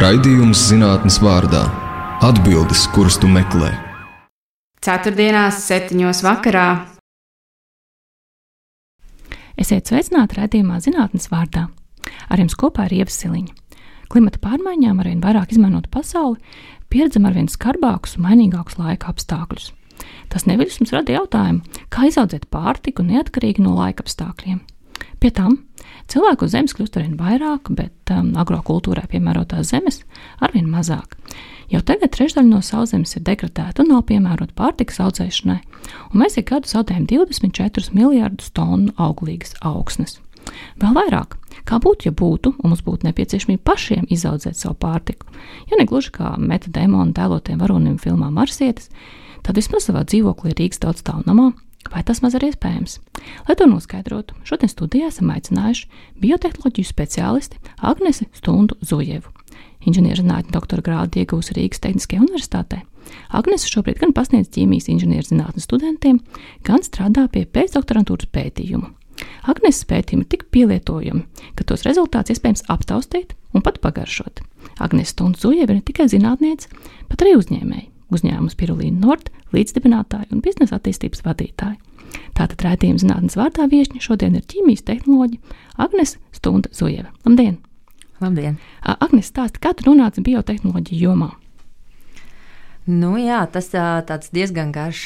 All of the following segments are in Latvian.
Raidījums zinātnes vārdā - atbildes, kuras tu meklē. Ceturtdienās, septiņos vakarā. Esiet sveicināti raidījumā zinātnes vārdā. Ar jums kopā ir Ieva Siliņa. Klimata pārmaiņām arvien vairāk izmainot pasauli, pieredzam arvien skarbākus un mainīgākus laika apstākļus. Tas neviļus mums rada jautājumu, kā izaudzēt pārtiku neatkarīgi no laika apstākļiem. Pie tam cilvēku uz zemes kļūst arvien vairāk, bet um, agrokultūrai piemērotās zemes arvien mazāk. Jau tagad trešdaļa no sauszemes ir degradēta un nav piemērota pārtikas audzēšanai, un mēs ik gadu zaudējam 24 miljardus tonu auglīgas augsnes. Vēl vairāk, kā būtu, ja būtu, un mums būtu nepieciešamība pašiem izaudzēt savu pārtiku, ja ne gluži kā meta demona tēlotiem varonim filmā Marsietis, tad vismaz savā dzīvoklī Rīgas daudz stāvu namā Vai tas maz ir iespējams? Lai to noskaidrotu, šodien studijā esam aicinājuši biotehnoloģiju speciālisti Agnesi Stundu Zujevu. Inženierzinātņu doktora grādu iegūsi Rīgas Tehniskajā universitātē. Agnese šobrīd gan pasniedz ķīmijas inženierzinātnes studentiem, gan strādā pie pēcdoktorantūras pētījumu. Agneses pētījumi tik pielietojami, ka tos rezultātus iespējams aptaustīt un pat pagaršot. Agnese Stundu Zujeva ir ne tikai zinātniece, bet arī uzņēmēja uzņēmuma Spirulīna Nord līdzdibinātāja un biznesa attīstības vadītāja. Tātad redzējuma zinātnes vārdā viesiņa šodien ir ķīmijas tehnoloģija Agnēs Stunda Zujeva. Labdien! Labdien! Agnēs, stāsti, kā tu nonāci biotehnoloģiju jomā? Nu, jā, tas tāds diezgan garš,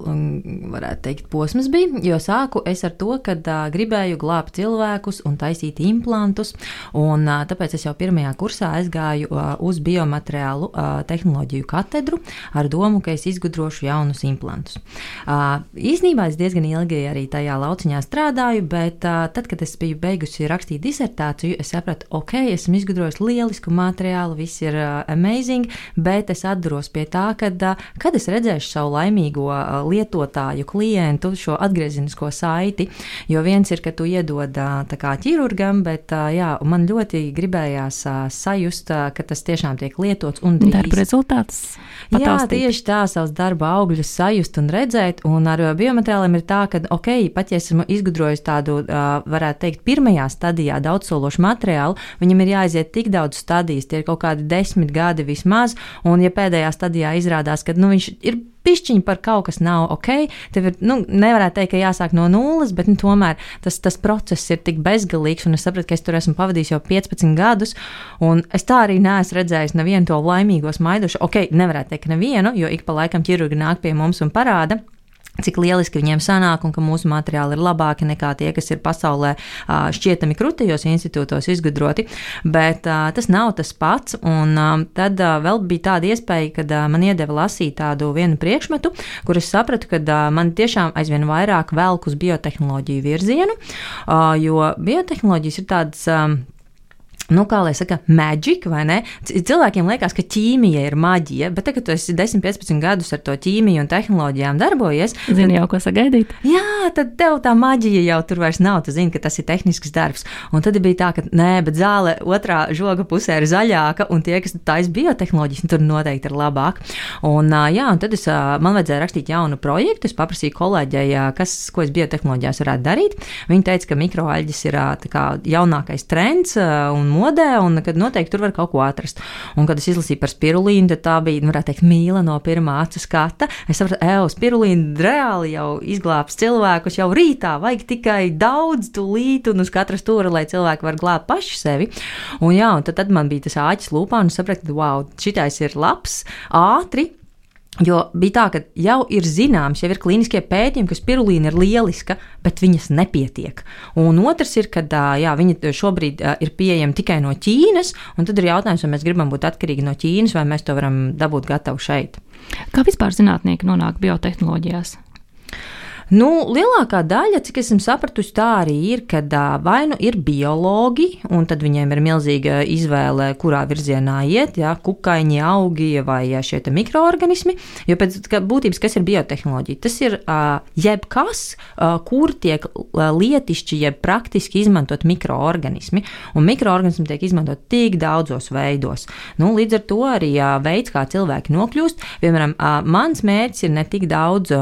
varētu teikt, posms bija. Jo sāku es ar to, ka gribēju glābt cilvēkus un taisīt implantus. Un, tāpēc es jau pirmajā kursā aizgāju uz biomateriālu tehnoloģiju katedru ar domu, ka es izgudrošu jaunus implantus. Īsnībā es diezgan ilgi arī tajā lauciņā strādāju, bet tad, kad es biju beigusi rakstīt disertāciju, es sapratu, ok, esmu izgudrojis lielisku materiālu, viss ir amazing, bet es atduros pie tā tā, ka, kad es redzēšu savu laimīgo lietotāju, klientu, šo atgriezenisko saiti, jo viens ir, ka tu iedod kā ķirurgam, bet jā, man ļoti gribējās sajust, ka tas tiešām tiek lietots un drīz. darba rezultāts. Patāstīt. Jā, tieši tā, savus darba augļus sajust un redzēt, un ar biomateriāliem ir tā, ka, ok, pat ja esmu izgudrojis tādu, varētu teikt, pirmajā stadijā daudzsološu materiālu, viņam ir jāiziet tik daudz stadijas, tie ir kaut kādi desmit gadi vismaz, un ja pēdējā stadijā izrādās, ka nu, viņš ir pišķiņi par kaut kas nav ok. Tev ir, nu, nevarētu teikt, ka jāsāk no nulles, bet nu, tomēr tas, tas process ir tik bezgalīgs, es sapratu, ka es tur esmu pavadījis jau 15 gadus, un es tā arī neesmu redzējis nevienu to laimīgo smaidušu. Ok, nevarētu teikt nevienu, jo ik pa laikam ķirurgi nāk pie mums un parāda cik lieliski viņiem sanāk un ka mūsu materiāli ir labāki nekā tie, kas ir pasaulē šķietami krūtajos institūtos izgudroti. Bet tas nav tas pats. Un tad vēl bija tāda iespēja, kad man iedeva lasīt tādu vienu priekšmetu, kur es sapratu, ka man tiešām aizvien vairāk velk uz biotehnoloģiju virzienu, jo biotehnoloģijas ir tādas nu, kā lai saka, maģika, vai ne? Cilvēkiem liekas, ka ķīmija ir maģija, bet tagad, kad tu esi 10, 15 gadus ar to ķīmiju un tehnoloģijām darbojies, zini jau, ko sagaidīt. Jā, tad tev tā maģija jau tur vairs nav. Tu zini, ka tas ir tehnisks darbs. Un tad bija tā, ka nē, bet zāle otrā žoga pusē ir zaļāka, un tie, kas taisa biotehnoloģijas, tur noteikti ir labāk. Un, jā, un tad es, man vajadzēja rakstīt jaunu projektu. Es paprasīju kolēģei, kas, ko es biotehnoloģijās varētu darīt. Viņa teica, ka mikroaļģis ir kā, jaunākais trends. Un modē, un kad noteikti tur var kaut ko atrast. Un, kad es izlasīju par spirulīnu, tad tā bija, nu, varētu teikt, mīla no pirmā acu skata. Es sapratu, ej, spirulīna reāli jau izglābs cilvēkus jau rītā, vajag tikai daudz tūlīt un uz katras stūra, lai cilvēki var glābt paši sevi. Un, jā, un tad, tad man bija tas āķis lūpā, un es sapratu, wow, šitais ir labs, ātri Jo bija tā, ka jau ir zināms, jau ir klīniskie pētījumi, ka spirulīna ir lieliska, bet viņas nepietiek. Un otrs ir, ka jā, viņa šobrīd ir pieejama tikai no Ķīnas, un tad ir jautājums, vai mēs gribam būt atkarīgi no Ķīnas, vai mēs to varam dabūt gatavu šeit. Kā vispār zinātnieki nonāk biotehnoloģijās? Nu, lielākā daļa, cik esmu sapratusi, tā arī ir, kad vai nu ir biologi, un tad viņiem ir milzīga izvēle, kurā virzienā iet, ja kukaiņi, augi vai ja šie mikroorganismi. Jo pēc būtības, kas ir biotehnoloģija? Tas ir jebkas, kur tiek lietišķi, jeb praktiski izmantot mikroorganismi, un mikroorganismi tiek izmantot tik daudzos veidos. Nu, līdz ar to arī veids, kā cilvēki nokļūst, piemēram, mans mērķis ir ne tik daudz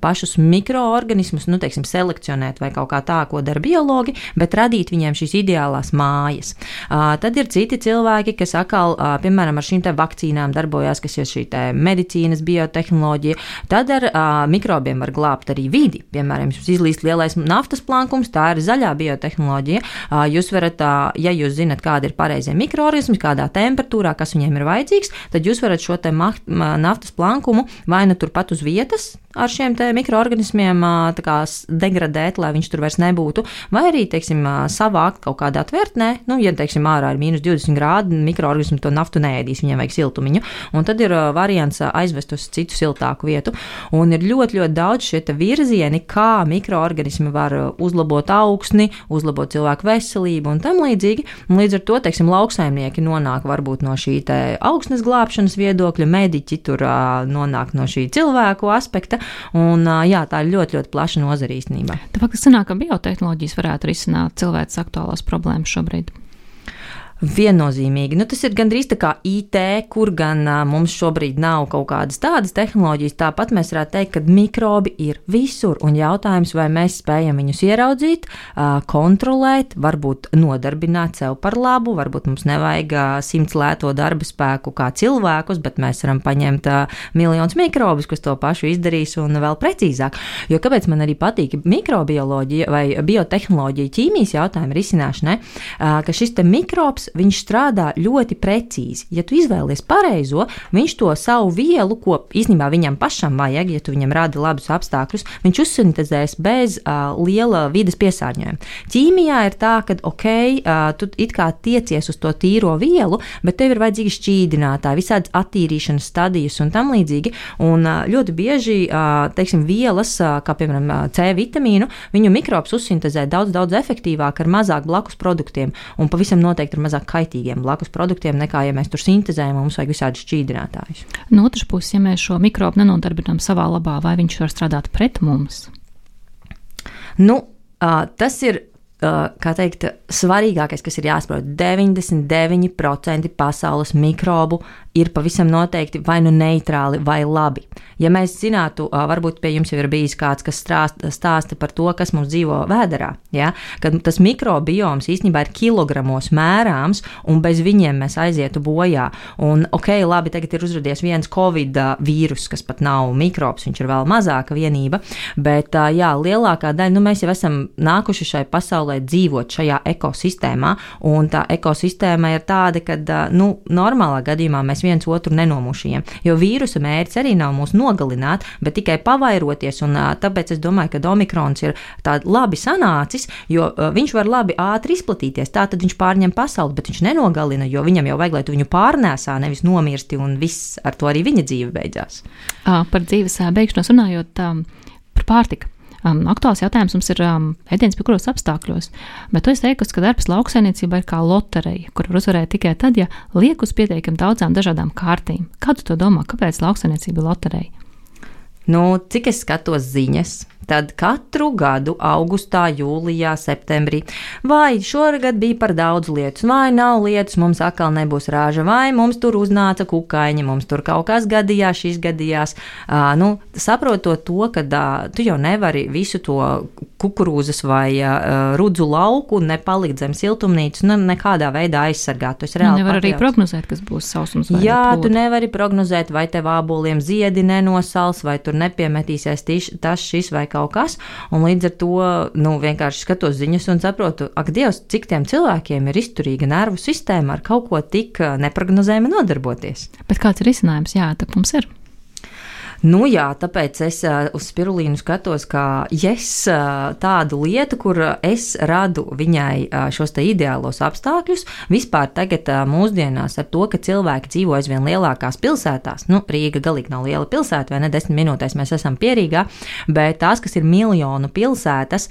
pašus mikroorganismus, mikroorganismus, nu, teiksim, selekcionēt vai kaut kā tā, ko dara biologi, bet radīt viņiem šīs ideālās mājas. Uh, tad ir citi cilvēki, kas atkal, uh, piemēram, ar šīm vakcīnām darbojās, kas ir šī medicīnas, biotehnoloģija. Tad ar uh, mikrobiem var glābt arī vidi. Piemēram, jums izlīst lielais naftas plankums, tā ir zaļā biotehnoloģija. Uh, jūs varat, uh, ja jūs zinat, kāda ir pareizie mikroorganismi, kādā temperatūrā, kas viņiem ir vajadzīgs, tad jūs varat šo naftas plankumu vai nu turpat uz vietas ar šiem mikroorganismiem kā, degradēt, lai viņš tur vairs nebūtu, vai arī, teiksim, savākt kaut kādā tvertnē, nu, ja, teiksim, ārā ir mīnus 20 grādi, mikroorganismi to naftu neēdīs, viņiem vajag siltumiņu, un tad ir variants aizvest uz citu siltāku vietu, un ir ļoti, ļoti daudz šie virzieni, kā mikroorganismi var uzlabot augsni, uzlabot cilvēku veselību un tam līdzīgi, un līdz ar to, teiksim, lauksaimnieki nonāk varbūt no šī augsnes glābšanas viedokļa, mediķi tur nonāk no šī cilvēku aspekta, Un, jā, tā ir ļoti, ļoti plaša nozara īstenībā. Tā faktiski sanāk, ka biotehnoloģijas varētu risināt cilvēks aktuālās problēmas šobrīd. Viennozīmīgi. Nu, tas ir gandrīz tā kā IT, kur gan uh, mums šobrīd nav kaut kādas tādas tehnoloģijas. Tāpat mēs varētu teikt, ka mikrobi ir visur. Un jautājums, vai mēs spējam viņus ieraudzīt, uh, kontrolēt, varbūt nodarbināt sev par labu. Varbūt mums nevajag uh, simts lēto darba spēku kā cilvēkus, bet mēs varam paņemt uh, miljonus mikrobus, kas to pašu izdarīs un vēl precīzāk. Jo kāpēc man arī patīk mikrobioloģija vai biotehnoloģija, ķīmijas jautājuma risināšanai, uh, ka šis mikrobs mikrobs, viņš strādā ļoti precīzi. Ja tu izvēlies pareizo, viņš to savu vielu, ko īstenībā viņam pašam vajag, ja tu viņam rādi labus apstākļus, viņš uzsintēzēs bez uh, liela vidas piesārņojuma. Ķīmijā ir tā, ka ok, uh, tu it kā tiecies uz to tīro vielu, bet tev ir vajadzīgi šķīdinātāji, visādas attīrīšanas stadijas un tam līdzīgi. Un uh, ļoti bieži, uh, teiksim, vielas, uh, kā piemēram C vitamīnu, viņu mikrobs uzsintēzē daudz, daudz efektīvāk ar mazāk blakus produktiem un pavisam noteikti ar mazāk mazāk kaitīgiem blakus produktiem, nekā ja mēs tur sintēzējam, mums vajag visādi šķīdinātājus. No otras puses, ja mēs šo mikrobu nenodarbinām savā labā, vai viņš var strādāt pret mums? Nu, tas ir kā teikt, svarīgākais, kas ir jāsaprot, 99% pasaules mikrobu ir pavisam noteikti vai nu neitrāli vai labi. Ja mēs zinātu, varbūt pie jums jau ir bijis kāds, kas stāsta, stāsta par to, kas mums dzīvo vēderā, ja? kad tas mikrobioms īstenībā ir kilogramos mērāms, un bez viņiem mēs aizietu bojā. Un, ok, labi, tagad ir uzrādījies viens covid vīrus, kas pat nav mikrobs, viņš ir vēl mazāka vienība, bet jā, lielākā daļa, nu mēs jau esam nākuši šai pasaulē pasaulē dzīvot šajā ekosistēmā. Un tā ekosistēma ir tāda, ka nu, normālā gadījumā mēs viens otru nenomušajam. Jo vīrusa mērķis arī nav mūs nogalināt, bet tikai pavairoties. Un, tāpēc es domāju, ka Omikrons ir labi sanācis, jo viņš var labi ātri izplatīties. Tā tad viņš pārņem pasauli, bet viņš nenogalina, jo viņam jau vajag, lai tu viņu pārnēsā, nevis nomirsti, un viss ar to arī viņa dzīve beidzās. Par dzīves beigšanos runājot, par pārtiku. Um, aktuāls jautājums mums ir um, ēdienas piekuros apstākļos, bet to es teiktu, ka darbs lauksainiecībā ir kā loterija, kur var uzvarēt tikai tad, ja liek uz pietiekami daudzām dažādām kārtīm. Kādu to domā, kāpēc lauksainiecība ir loterija? Nu, cik es skatos ziņas, tad katru gadu, augustā, jūlijā, septembrī, vai šogad bija par daudz lietus, vai nav lietus, mums atkal nebūs rāža, vai mums tur uznāca kukaiņi, mums tur kaut kas gadījās, šis gadījās. Uh, nu, saprotot to, ka uh, tu jau nevari visu to kukurūzas vai uh, rudzu lauku nepalikt zem siltumnīcas, nu, nekādā veidā aizsargāt. Tu nu, nevar arī prognozēt, kas būs sausums. Jā, tu nevari prognozēt, vai tev āboliem ziedi nenosals, vai tur nepiemetīsies tiš, tas, šis vai kaut kas. Un līdz ar to nu, vienkārši skatos ziņas un saprotu, ak, Dievs, cik tiem cilvēkiem ir izturīga nervu sistēma ar kaut ko tik neparedzējumu nodarboties. Bet kāds ir risinājums? Jā, tā mums ir. Nu, jā, tāpēc es uz spirulīnu skatos kā yes, tādu lietu, kur es radu viņai šos te ideālos apstākļus. Vispār tagad mūsdienās ar to, ka cilvēki dzīvo aizvien lielākās pilsētās, nu, Rīga galīgi nav liela pilsēta, vai ne, desmit minūtēs mēs esam pierīgā, bet tās, kas ir miljonu pilsētas,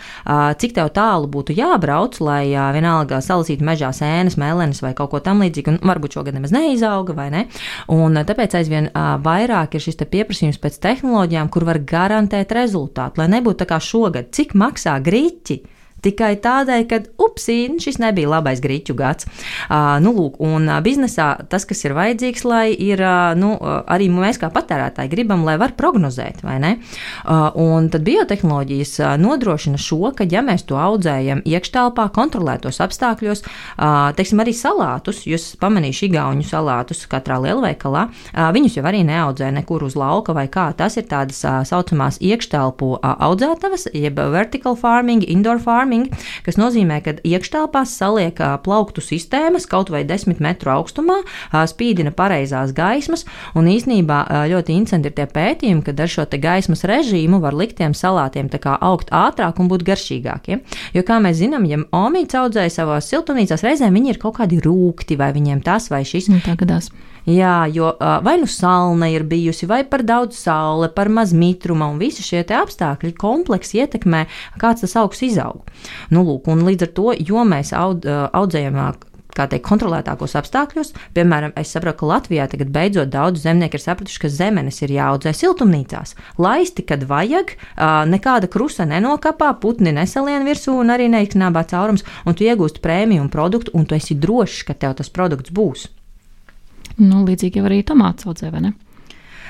cik tev tālu būtu jābrauc, lai vienalga salasītu mežā sēnes, mēlenes vai kaut ko tam līdzīgu, un varbūt šogad nemaz neizauga, vai ne? Un tāpēc aizvien vairāk ir šis pieprasījums pieejams pēc tehnoloģijām, kur var garantēt rezultātu. Lai nebūtu tā kā šogad, cik maksā grīķi tikai tādēļ, ka upsī, nu, šis nebija labais grīķu gads. Uh, nu, lūk, un biznesā tas, kas ir vajadzīgs, lai ir, uh, nu, arī mēs kā patērētāji gribam, lai var prognozēt, vai ne? Uh, un tad biotehnoloģijas nodrošina šo, ka ja mēs to audzējam iekštelpā, kontrolētos apstākļos, uh, teiksim, arī salātus, jūs pamanīšu igauņu salātus katrā lielveikalā, uh, viņus jau arī neaudzē nekur uz lauka vai kā. Tas ir tādas uh, saucamās iekštelpu uh, audzētavas, jeb vertical farming, indoor farming farming, kas nozīmē, ka iekštelpās saliek plauktu sistēmas kaut vai 10 metru augstumā, spīdina pareizās gaismas, un īsnībā ļoti interesanti ir tie pētījumi, kad ar šo gaismas režīmu var likt tiem salātiem augt ātrāk un būt garšīgākiem. Jo, kā mēs zinām, ja omīts audzēja savās siltumnīcās, reizēm viņi ir kaut kādi rūkti, vai viņiem tas vai šis. Nu, tā gadās. Jā, jo vai nu salna ir bijusi, vai par daudz saule, par maz mitruma, un visi šie apstākļi kompleksi ietekmē, kāds tas augs izaug. Nu, lūk, līdz ar to, jo mēs aud, audzējam kā teikt, kontrolētākos apstākļos. Piemēram, es saprotu, ka Latvijā tagad beidzot daudz zemnieku ir sapratuši, ka zemenes ir jāaudzē siltumnīcās. Laisti, kad vajag, nekāda krusta nenokapā, putni nesalien virsū un arī neiknābā caurums, un tu iegūsti prēmiju produktu, un tu esi drošs, ka tev tas produkts būs. Nu, līdzīgi jau arī tomāts audzē, vai ne?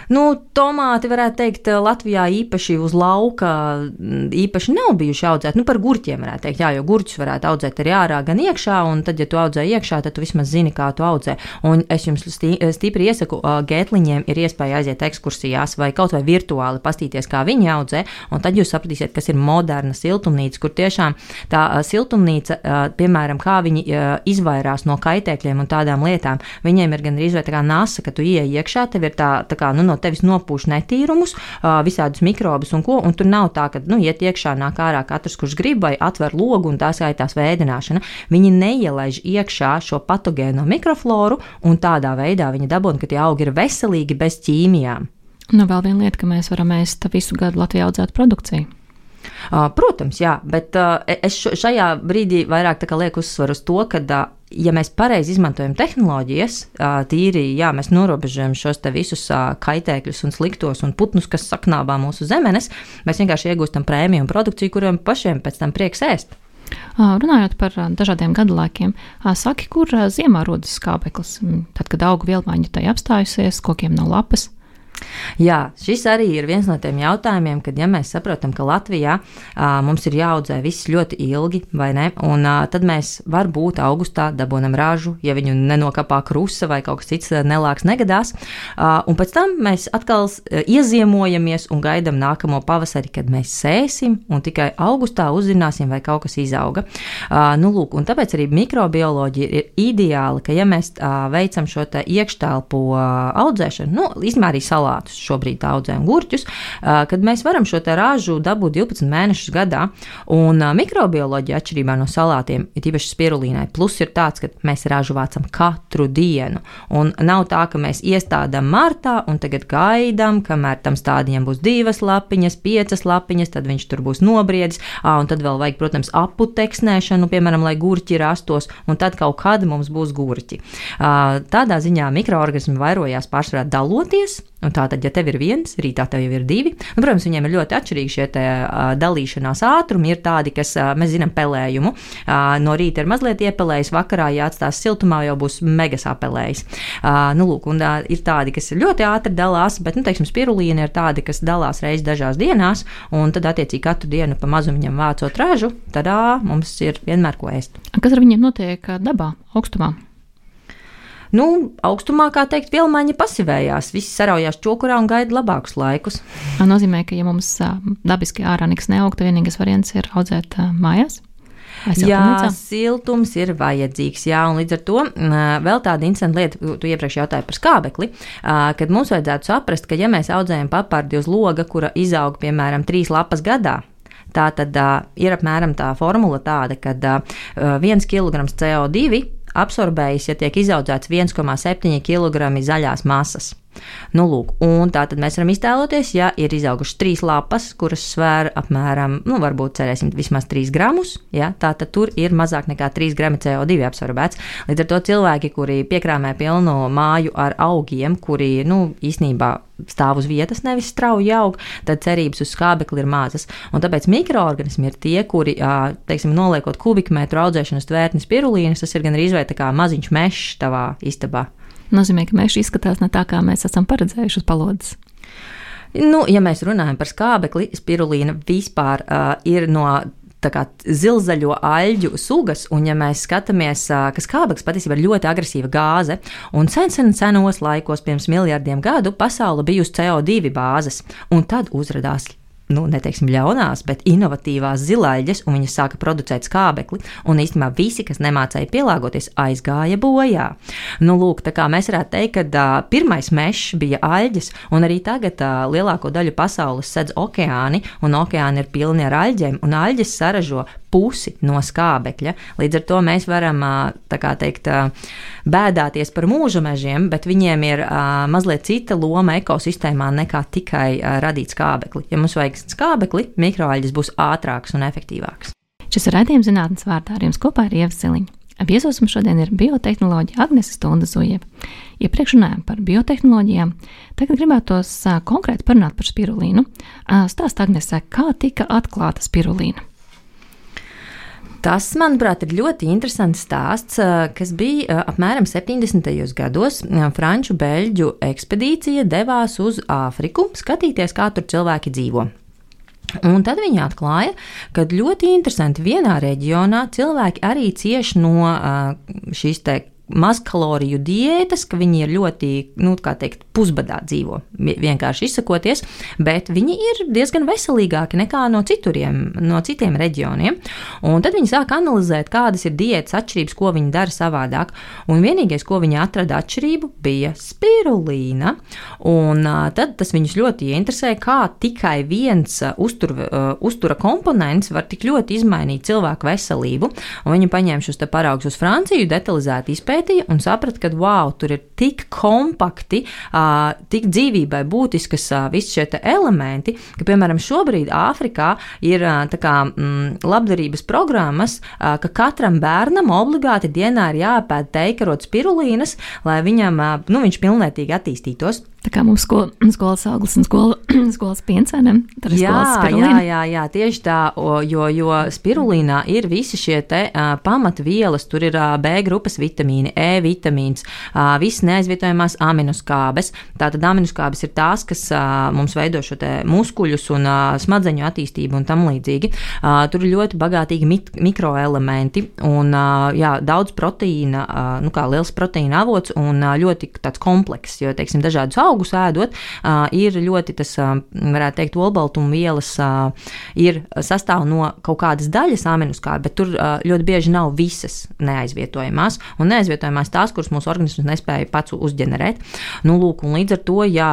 Nu, tomāti, varētu teikt, Latvijā īpaši uz lauka īpaši nav bijuši audzēti. Nu, par gurķiem varētu teikt, jā, jo gurķus varētu audzēt arī ārā, gan iekšā, un tad, ja tu audzē iekšā, tad tu vismaz zini, kā tu audzē. Un es jums stipri iesaku, gētliņiem ir iespēja aiziet ekskursijās vai kaut vai virtuāli pastīties, kā viņi audzē, un tad jūs sapratīsiet, kas ir moderna siltumnīca, kur tiešām tā siltumnīca, piemēram, kā viņi izvairās no kaitēkļiem un tādām lietām. Viņiem ir gan arī tā kā nasa, ka tu ieej iekšā, tev ir tā, tā kā, nu, no tevis nopūš netīrumus, visādus mikrobus un ko, un tur nav tā, ka, nu, iet iekšā, nāk ārā katrs, kurš grib, vai atver logu un tā skaitās vēdināšana. Viņi neielaiž iekšā šo patogēno mikrofloru, un tādā veidā viņi dabūna, ka tie augi ir veselīgi bez ķīmijām. Nu, vēl viena lieta, ka mēs varam ēst visu gadu Latvijā audzētu produkciju. Protams, jā, bet uh, es šajā brīdī vairāk lieku uzsvaru uz to, ka ja mēs pareizi izmantojam tehnoloģijas, tīri, jā, mēs norobežojam šos visus kaitēkļus un sliktos un putnus, kas saknābā mūsu zemenes, mēs vienkārši iegūstam prēmiju un produkciju, kuriem pašiem pēc tam prieks ēst. Runājot par dažādiem gadalaikiem, saki, kur ziemā rodas skābeklis? Tad, kad auga vielmaiņa tai apstājusies, kokiem nav lapas. Jā, šis arī ir viens no tiem jautājumiem, kad ja mēs saprotam, ka Latvijā a, mums ir jāaudzē viss ļoti ilgi, vai ne? Un a, tad mēs varbūt augustā dabūnam ražu, ja viņu nenokapā krusta vai kaut kas cits nelāks negadās. A, un pēc tam mēs atkal ieziemojamies un gaidām nākamo pavasari, kad mēs sēsim, un tikai augustā uzzināsim, vai kaut kas izauga. A, nu, lūk, un tāpēc arī mikrobioloģija ir ideāla, ka ja mēs a, veicam šo iekštelpu audzēšanu, nu, arī salā salātus, šobrīd audzējam gurķus, kad mēs varam šo ražu dabūt 12 mēnešus gadā. Un mikrobioloģija atšķirībā no salātiem, ir īpaši spirulīnai, plus ir tāds, ka mēs ražu vācam katru dienu. Un nav tā, ka mēs iestādām martā un tagad gaidām, kamēr tam stādījam būs divas lapiņas, piecas lapiņas, tad viņš tur būs nobriedis, un tad vēl vajag, protams, aputeksnēšanu, piemēram, lai gurķi rastos, un tad kaut kad mums būs gurķi. Tādā ziņā mikroorganismi vairojās pārsvarā daloties, Un tā tad, ja tev ir viens, rītā tev jau ir divi. Un, protams, viņiem ir ļoti atšķirīgi šie te, uh, dalīšanās ātrumi. Ir tādi, kas, uh, mēs zinām, pelējumu. Uh, no rīta ir mazliet iepelējis, vakarā, ja atstās siltumā, jau būs megas apelējis. Uh, nu, lūk, un uh, ir tādi, kas ļoti ātri dalās, bet, nu, teiksim, spirulīna ir tādi, kas dalās reizes dažās dienās, un tad, attiecīgi, katru dienu pa mazu viņam vācot ražu, tad uh, mums ir vienmēr ko ēst. Kas ar viņiem notiek dabā, augstumā? Nu, augstumā, kā teikt, vielmaiņa pasivējās. Visi saraujās čokurā un gaida labākus laikus. Tas nozīmē, ka, ja mums dabiski ārā nekas neaug, tad vienīgais variants ir audzēt mājās. Jā, siltums ir vajadzīgs. Jā, un līdz ar to vēl tāda interesanta lieta, tu iepriekš jautāji par skābekli, kad mums vajadzētu saprast, ka, ja mēs audzējam papardi uz loga, kura izaug piemēram trīs lapas gadā, Tā tad uh, ir apmēram tā formula tāda, ka uh, viens kilograms CO2 absorbējis, ja tiek izaudzēts 1,7 kg zaļās masas. Nu, lūk, un tā tad mēs varam iztēloties, ja ir izaugušas trīs lapas, kuras svēr apmēram, nu, varbūt cerēsim, vismaz 3 gramus, ja, tā tad tur ir mazāk nekā 3 grami CO2 absorbēts. Līdz ar to cilvēki, kuri piekrāmē pilnu māju ar augiem, kuri, nu, īsnībā stāv uz vietas, nevis strauji aug, tad cerības uz skābekli ir mazas. Un tāpēc mikroorganismi ir tie, kuri, teiksim, noliekot kubikmetru audzēšanas tvērtnes pirulīnas, tas ir gan arī izvēle kā maziņš mežs tavā istabā nozīmē, ka mežs izskatās ne tā, kā mēs esam paredzējuši uz palodzes. Nu, ja mēs runājam par skābekli, spirulīna vispār uh, ir no zilzaļo aļģu sugas, un, ja mēs skatāmies, ka skābeklis patiesībā ir ļoti agresīva gāze, un sen, sen senos laikos, pirms miljardiem gadu, pasaule bija uz CO2 bāzes, un tad uzrādījās nu, neteiksim, ļaunās, bet inovatīvās zilaiģes, un viņas sāka producēt skābekli. Un īstenībā visi, kas nemācēja pielāgoties, aizgāja bojā. Nu, lūk, tā kā mēs varētu teikt, ka uh, pirmais mežs bija aļģes, un arī tagad uh, lielāko daļu pasaules sedz okeāni, un okeāni ir pilni ar aļģiem, un aļģes saražo pusi no skābekļa. Līdz ar to mēs varam teikt, bēdāties par mūža mežiem, bet viņiem ir mazliet cita loma ekosistēmā nekā tikai radīt skābekli. Ja mums vajag skābekli, mikroaļģis būs ātrāks un efektīvāks. Šis ir redzējums zinātnes vārdā ar jums kopā ar Ievu Siliņu. Viesos mums šodien ir biotehnoloģija Agnese Stunda Zujeva. Iepriekš ja runājām par biotehnoloģijām, tagad gribētos konkrēti parunāt par spirulīnu. Stāst Agnese, kā tika atklāta spirulīna? Tas, manuprāt, ir ļoti interesants stāsts, kas bija apmēram 70. gados. Franču beļģu ekspedīcija devās uz Āfriku skatīties, kā tur cilvēki dzīvo. Un tad viņi atklāja, ka ļoti interesanti vienā reģionā cilvēki arī cieš no šīs te mazkaloriju diētas, ka viņi ir ļoti, nu, kā teikt, pusbadā dzīvo, vienkārši izsakoties, bet viņi ir diezgan veselīgāki nekā no, cituriem, no citiem reģioniem. Un tad viņi sāk analizēt, kādas ir diētas atšķirības, ko viņi dara savādāk. Un vienīgais, ko viņi atrada atšķirību, bija spirulīna. Un tad tas viņus ļoti ieinteresē, kā tikai viens uztur, uztura komponents var tik ļoti izmainīt cilvēku veselību. Un viņi paņēma šos paraugus uz Franciju, detalizēti izpētīja un saprata, ka wow, tur ir tik kompakti. Tik dzīvībai būtiskas visi šie elementi, ka, piemēram, šobrīd Āfrikā ir kā, mm, labdarības programmas, ka katram bērnam obligāti dienā ir jāpēta teikarots spirulīnas, lai viņam, nu, viņš pilnvērtīgi attīstītos. Tā kā mums sko, skolas auglis un skola, skolas piencenam, tad ir jā, jā, jā, jā, tieši tā, jo, jo spirulīnā ir visi šie te uh, pamatvielas, tur ir uh, B grupas vitamīni, E vitamīns, uh, visas neaizvietojamās aminoskābes. Tātad aminoskābes ir tās, kas uh, mums veido šo te muskuļus un uh, smadzeņu attīstību un tam līdzīgi. Uh, tur ir ļoti bagātīgi mit, mikroelementi un uh, jā, daudz proteīna, uh, nu kā liels proteīna avots un uh, ļoti tāds komplekss, jo, teiksim, dažādus augus augus ēdot, ir ļoti tas, varētu teikt, olbaltumu vielas ir sastāv no kaut kādas daļas aminoskābi, bet tur ļoti bieži nav visas neaizvietojamās, un neaizvietojamās tās, kuras mūsu organisms nespēja pats uzģenerēt. Nu, lūk, un līdz ar to, jā,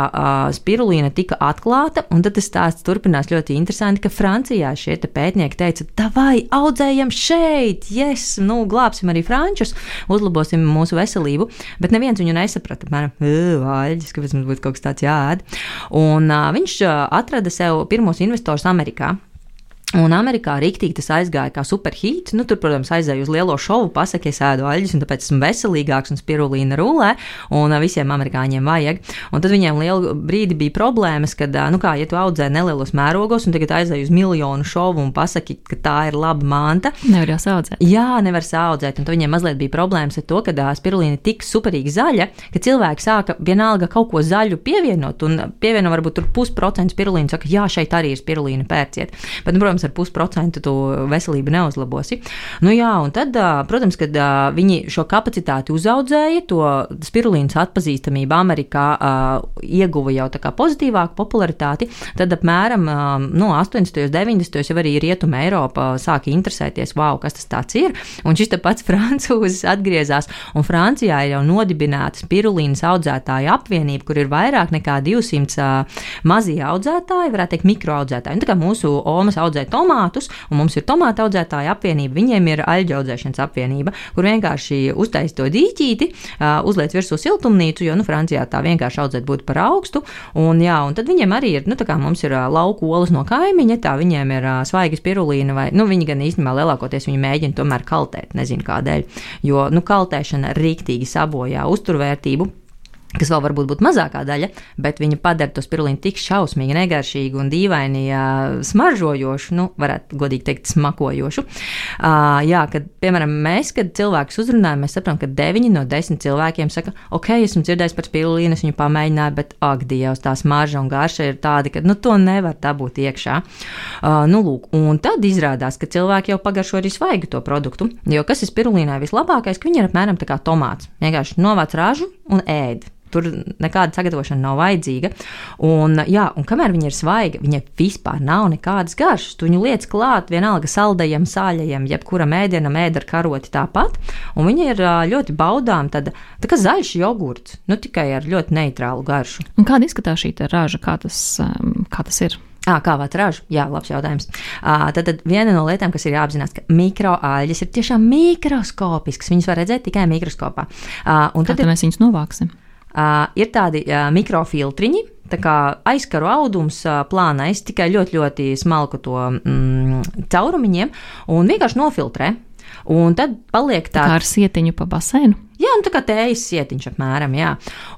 spirulīna tika atklāta, un tad tas stāsts turpinās ļoti interesanti, ka Francijā šie te pētnieki teica, davai, audzējam šeit, yes, nu, glābsim arī frančus, uzlabosim mūsu veselību, bet neviens viņu nesaprata, apmēram, vāļģis, kāpēc būtu kaut kas tāds jāēd. Un uh, viņš uh, atrada sev pirmos investorus Amerikā. Un Amerikā rīktīgi tas aizgāja kā superhīts. Nu, tur, protams, aizēja uz lielo šovu, pasakīja, es ēdu aļģus, un tāpēc esmu veselīgāks un spirulīna rulē, un visiem amerikāņiem vajag. Un tad viņiem lielu brīdi bija problēmas, kad, nu kā, ja tu audzē nelielos mērogos, un tagad aizēja uz miljonu šovu un pasaki, ka tā ir laba manta. Nevar jau saudzēt. Jā, nevar saudzēt, un tad viņiem mazliet bija problēmas ar to, ka spirulīna ir tik superīgi zaļa, ka cilvēki sāka vienalga kaut ko zaļu pievienot, un pievieno varbūt tur pusprocentu spirulīnu, saka, jā, šeit arī ir spirulīna pērciet. Bet, nu, protams, ar pusprocentu tu veselību neuzlabosi. Nu, jā, un tad, protams, kad viņi šo kapacitāti uzaudzēja, to spirulīnas atpazīstamību Amerikā ieguva jau tā kā pozitīvāku popularitāti, tad apmēram no 80. un 90. jau arī Rietuma Eiropa sāka interesēties, wow, kas tas tāds ir. Un šis pats francūzis atgriezās, un Francijā ir jau nodibināta spirulīnas audzētāju apvienība, kur ir vairāk nekā 200 mazie audzētāji, varētu teikt, mikroaudzētāji. Un tā kā mūsu omas audzē tomātus, un mums ir tomātu audzētāja apvienība, viņiem ir aļģu audzēšanas apvienība, kur vienkārši uztaisīt to dīķīti, uzliek virsū siltumnīcu, jo nu, Francijā tā vienkārši audzēt būtu par augstu. Un, jā, un tad viņiem arī ir, nu, tā kā mums ir lauku olas no kaimiņa, tā viņiem ir svaigas pirulīna, vai nu, viņi gan īstenībā lielākoties viņi mēģina tomēr kaltēt, nezinu kādēļ, jo nu, kaltēšana rīktīgi sabojā uzturvērtību kas vēl varbūt būtu mazākā daļa, bet viņa padara to spirulīnu tik šausmīgi, negaršīgu un dīvaini smaržojošu, nu, varētu godīgi teikt, smakojošu. Uh, jā, kad, piemēram, mēs, kad cilvēkus uzrunājam, mēs saprotam, ka 9 no 10 cilvēkiem saka, ok, esmu dzirdējis par spirulīnu, es viņu pamēģināju, bet ak, Dievs, tā smarža un garša ir tāda, ka, nu, to nevar dabūt iekšā. Uh, nu, lūk, un tad izrādās, ka cilvēki jau pagaršo arī svaigu to produktu, jo kas ir spirulīnai vislabākais, ka viņi ir apmēram tā kā tomāts. Vienkārši novāc ražu un ēd. Tur nekāda sagatavošana nav vajadzīga. Un, jā, un kamēr viņa ir svaiga, viņai vispār nav nekādas garšas. Tu viņu liec klāt vienalga saldajam, sāļajam, jebkuram ēdienam, ēda ar karoti tāpat. Un viņa ir ļoti baudām, tāda tā kā zaļš jogurts, nu tikai ar ļoti neitrālu garšu. Un kāda izskatās šī raža, kā tas, kā tas ir? À, kā vāt ražu? Jā, labs jautājums. À, tad, tad viena no lietām, kas ir jāapzinās, ka mikroāļas ir tiešām mikroskopiskas. Viņas var redzēt tikai mikroskopā. À, un tad, tad mēs viņus novāksim. Uh, ir tādi uh, mikrofiltriņi, tā kā aizkaru audums uh, plānais, tikai ļoti, ļoti smalku to mm, caurumiņiem, un vienkārši nofiltrē. Un tad paliek tā, tā kā ar sietiņu pa basēnu. Jā, nu tā kā tējas sietiņš apmēram, jā.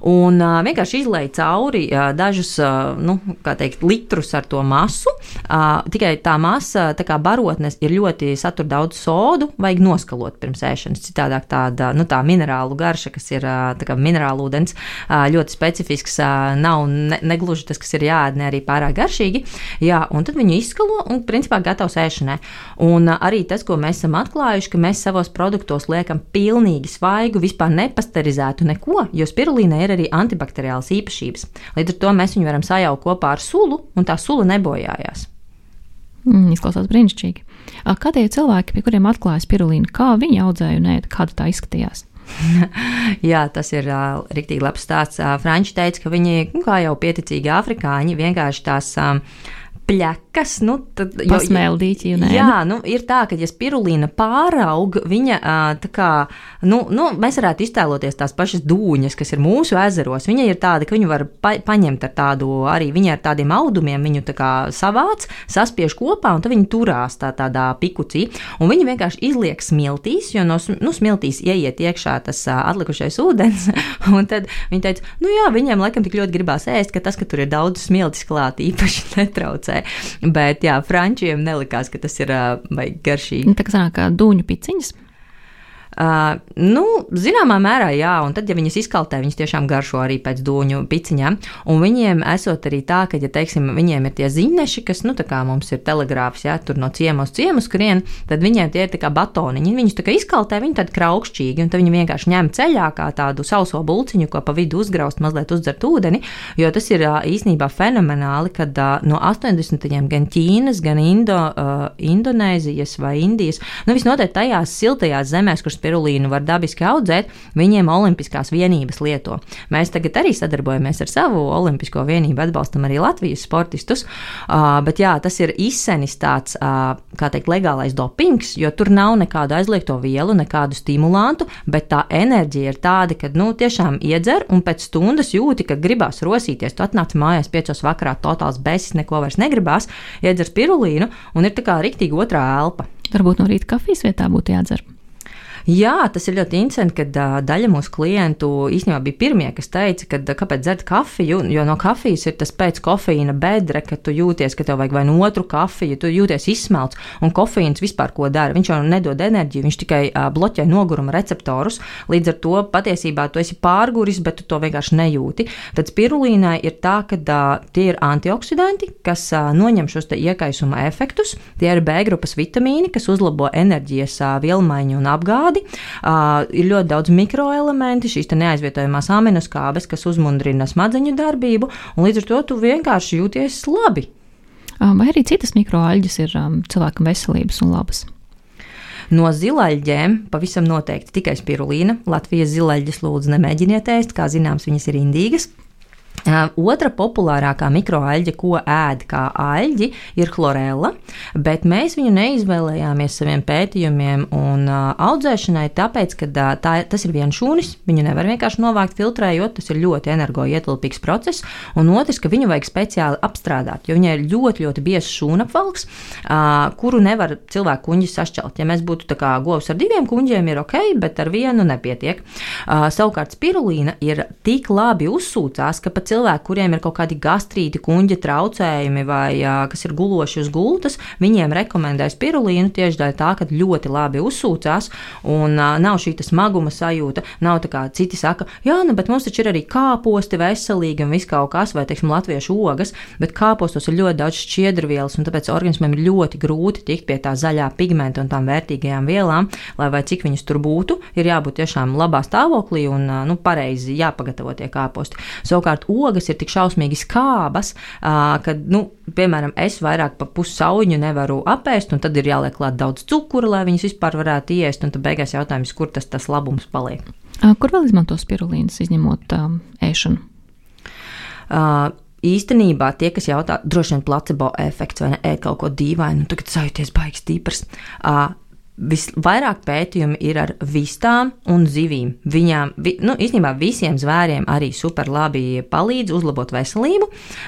Un uh, vienkārši izlaiž cauri uh, dažus, uh, nu, teikt, litrus ar to masu. Uh, tikai tā masa, tā kā barotnes, ir ļoti satur daudz sodu, vajag noskalot pirms ēšanas. Citādāk tāda, nu, tā minerālu garša, kas ir uh, minerālu ūdens, uh, ļoti specifisks, uh, nav ne, negluži tas, kas ir jāēd, ne arī pārāk garšīgi. Jā, un tad viņu izskalo un, principā, gatavs ēšanai. Un uh, arī tas, ko mēs esam atklājuši, ka mēs savos produktos liekam pilnīgi svaigu, vispār nepasterizētu neko, jo spirulīnai ir arī antibakteriālas īpašības. Līdz ar to mēs viņu varam sajaukt kopā ar sulu, un tā sula nebojājās. Mm, izklausās brīnišķīgi. Kādēļ cilvēki, pie kuriem atklāja spirulīnu, kā viņi audzēja un ēda, kāda tā izskatījās? Jā, tas ir uh, rīktīgi labs stāsts. Uh, Franči teica, ka viņi, nu, kā jau pieticīgi afrikāņi, vienkārši tās um, pļakas. Nu, tad, jo, Pasmēldīķi, un jā, nu, ir tā, ka, ja spirulīna pāraug, viņa tā kā, nu, nu, mēs varētu iztēloties tās pašas dūņas, kas ir mūsu ezeros. Viņa ir tāda, ka viņu var pa paņemt ar tādu, arī viņa ar tādiem audumiem, viņu tā kā savāc, saspiež kopā, un tad viņi turās tā tādā pikucī, un viņi vienkārši izliek smiltīs, jo no nu, smiltīs ieiet iekšā tas atlikušais ūdens, un tad viņi teica, nu jā, viņiem laikam tik ļoti gribās ēst, ka tas, ka tur ir daudz smiltis klāt, īpaši netraucē nē. Bet, jā, frančiem nelikās, ka tas ir uh, garšīgi. Tā kā sanāk, dūņu piciņas. Uh, nu, zināmā mērā, jā, un tad, ja viņas izkaltē, viņas tiešām garšo arī pēc dūņu piciņām. Un viņiem esot arī tā, ka, ja teiksim, viņiem ir tie ziņneši, kas, nu, tā kā mums ir telegrāfs, jā, tur no ciema uz ciemu skrien, tad viņiem tie ir tā kā batoniņi. Viņus tā kā izkaltē, viņi tad kraukšķīgi, un tad viņi vienkārši ņem ceļā kā tādu sauso bulciņu, ko pa vidu uzgraust, mazliet uzdzert ūdeni, jo tas ir īstenībā fenomenāli, kad no 80. gan Ķīnas, gan Indo, uh, Indonēzijas vai Indijas, nu, visnotaļ tajās siltajās zemēs, kuras spirulīnu var dabiski audzēt, viņiem olimpiskās vienības lieto. Mēs tagad arī sadarbojamies ar savu olimpisko vienību, atbalstam arī Latvijas sportistus, uh, bet jā, tas ir izsenis tāds, uh, kā teikt, legālais dopings, jo tur nav nekādu aizliegto vielu, nekādu stimulantu, bet tā enerģija ir tāda, ka, nu, tiešām iedzer un pēc stundas jūti, ka gribās rosīties. Tu atnāc mājās piecos vakarā, totāls besis, neko vairs negribās, iedzer spirulīnu un ir tā kā riktīgi otrā elpa. Varbūt no rīta kafijas vietā būtu jādzer. Jā, tas ir ļoti interesanti, ka daļa mūsu klientu īstenībā bija pirmie, kas teica, ka kāpēc dzert kafiju, jo no kafijas ir tas pēc kofeīna bedre, ka tu jūties, ka tev vajag vai no otru kafiju, tu jūties izsmelts, un kofeīns vispār ko dara. Viņš jau nedod enerģiju, viņš tikai bloķē noguruma receptorus. Līdz ar to patiesībā tu esi pārguris, bet tu to vienkārši nejūti. Tad spirulīnai ir tā, ka tie ir antioksidanti, kas noņem šos iekaisuma efektus. Tie ir B grupas vitamīni, kas uzlabo enerģijas vielmaiņu un apgādi tādi. Uh, ir ļoti daudz mikroelementi, šīs neaizvietojamās aminoskābes, kas uzmundrina smadzeņu darbību, un līdz ar to tu vienkārši jūties labi. Vai arī citas mikroaļģes ir um, cilvēkam veselības un labas? No zilaļģēm pavisam noteikti tikai spirulīna. Latvijas zilaļģes lūdzu nemēģiniet ēst, kā zināms, viņas ir indīgas. Otra populārākā mikroaļģe, ko ēd kā aļģi, ir chlorella, bet mēs viņu neizvēlējāmies saviem pētījumiem un audzēšanai, tāpēc, ka tā, tas ir viens šūnis, viņu nevar vienkārši novākt filtrējot, tas ir ļoti energoietilpīgs process, un otrs, ka viņu vajag speciāli apstrādāt, jo viņai ir ļoti, ļoti biezs šūnapvalks, kuru nevar cilvēku kuņģi sašķelt. Ja mēs būtu tā kā govs ar diviem kuņģiem, ir ok, bet ar vienu nepietiek. Savukārt spirulīna ir tik labi uzsūcās, ka pat cilvēki kuriem ir kaut kādi gastrīti, kuņģa traucējumi vai kas ir guloši uz gultas, viņiem rekomendē spirulīnu tieši dēļ tā, ka ļoti labi uzsūcās un nav šī smaguma sajūta. Nav tā kā citi saka, jā, nu, bet mums taču ir arī kāposti veselīgi un viss kaut kas, vai, teiksim, latviešu ogas, bet kāpostos ir ļoti daudz šķiedrvielas, un tāpēc organismam ir ļoti grūti tikt pie tā zaļā pigmenta un tām vērtīgajām vielām, lai vai cik viņas tur būtu, ir jābūt tiešām labā stāvoklī un nu, pareizi jāpagatavo tie kāposti. Savukārt, ogas ir tik šausmīgi skābas, ka, nu, piemēram, es vairāk pa pussauņu nevaru apēst, un tad ir jāliek klāt daudz cukura, lai viņas vispār varētu iest, un tad beigās jautājums, kur tas, tas labums paliek. Kur vēl izmanto spirulīnas, izņemot um, ēšanu? Uh, īstenībā tie, kas jautā, droši vien placebo efekts vai ne, ēd kaut ko dīvainu, nu, tagad sajūties baigs stiprs. Uh, Visvairāk pētījumi ir ar vistām un zivīm. Viņām, vi, nu, īstenībā visiem zvēriem arī super labi palīdz uzlabot veselību,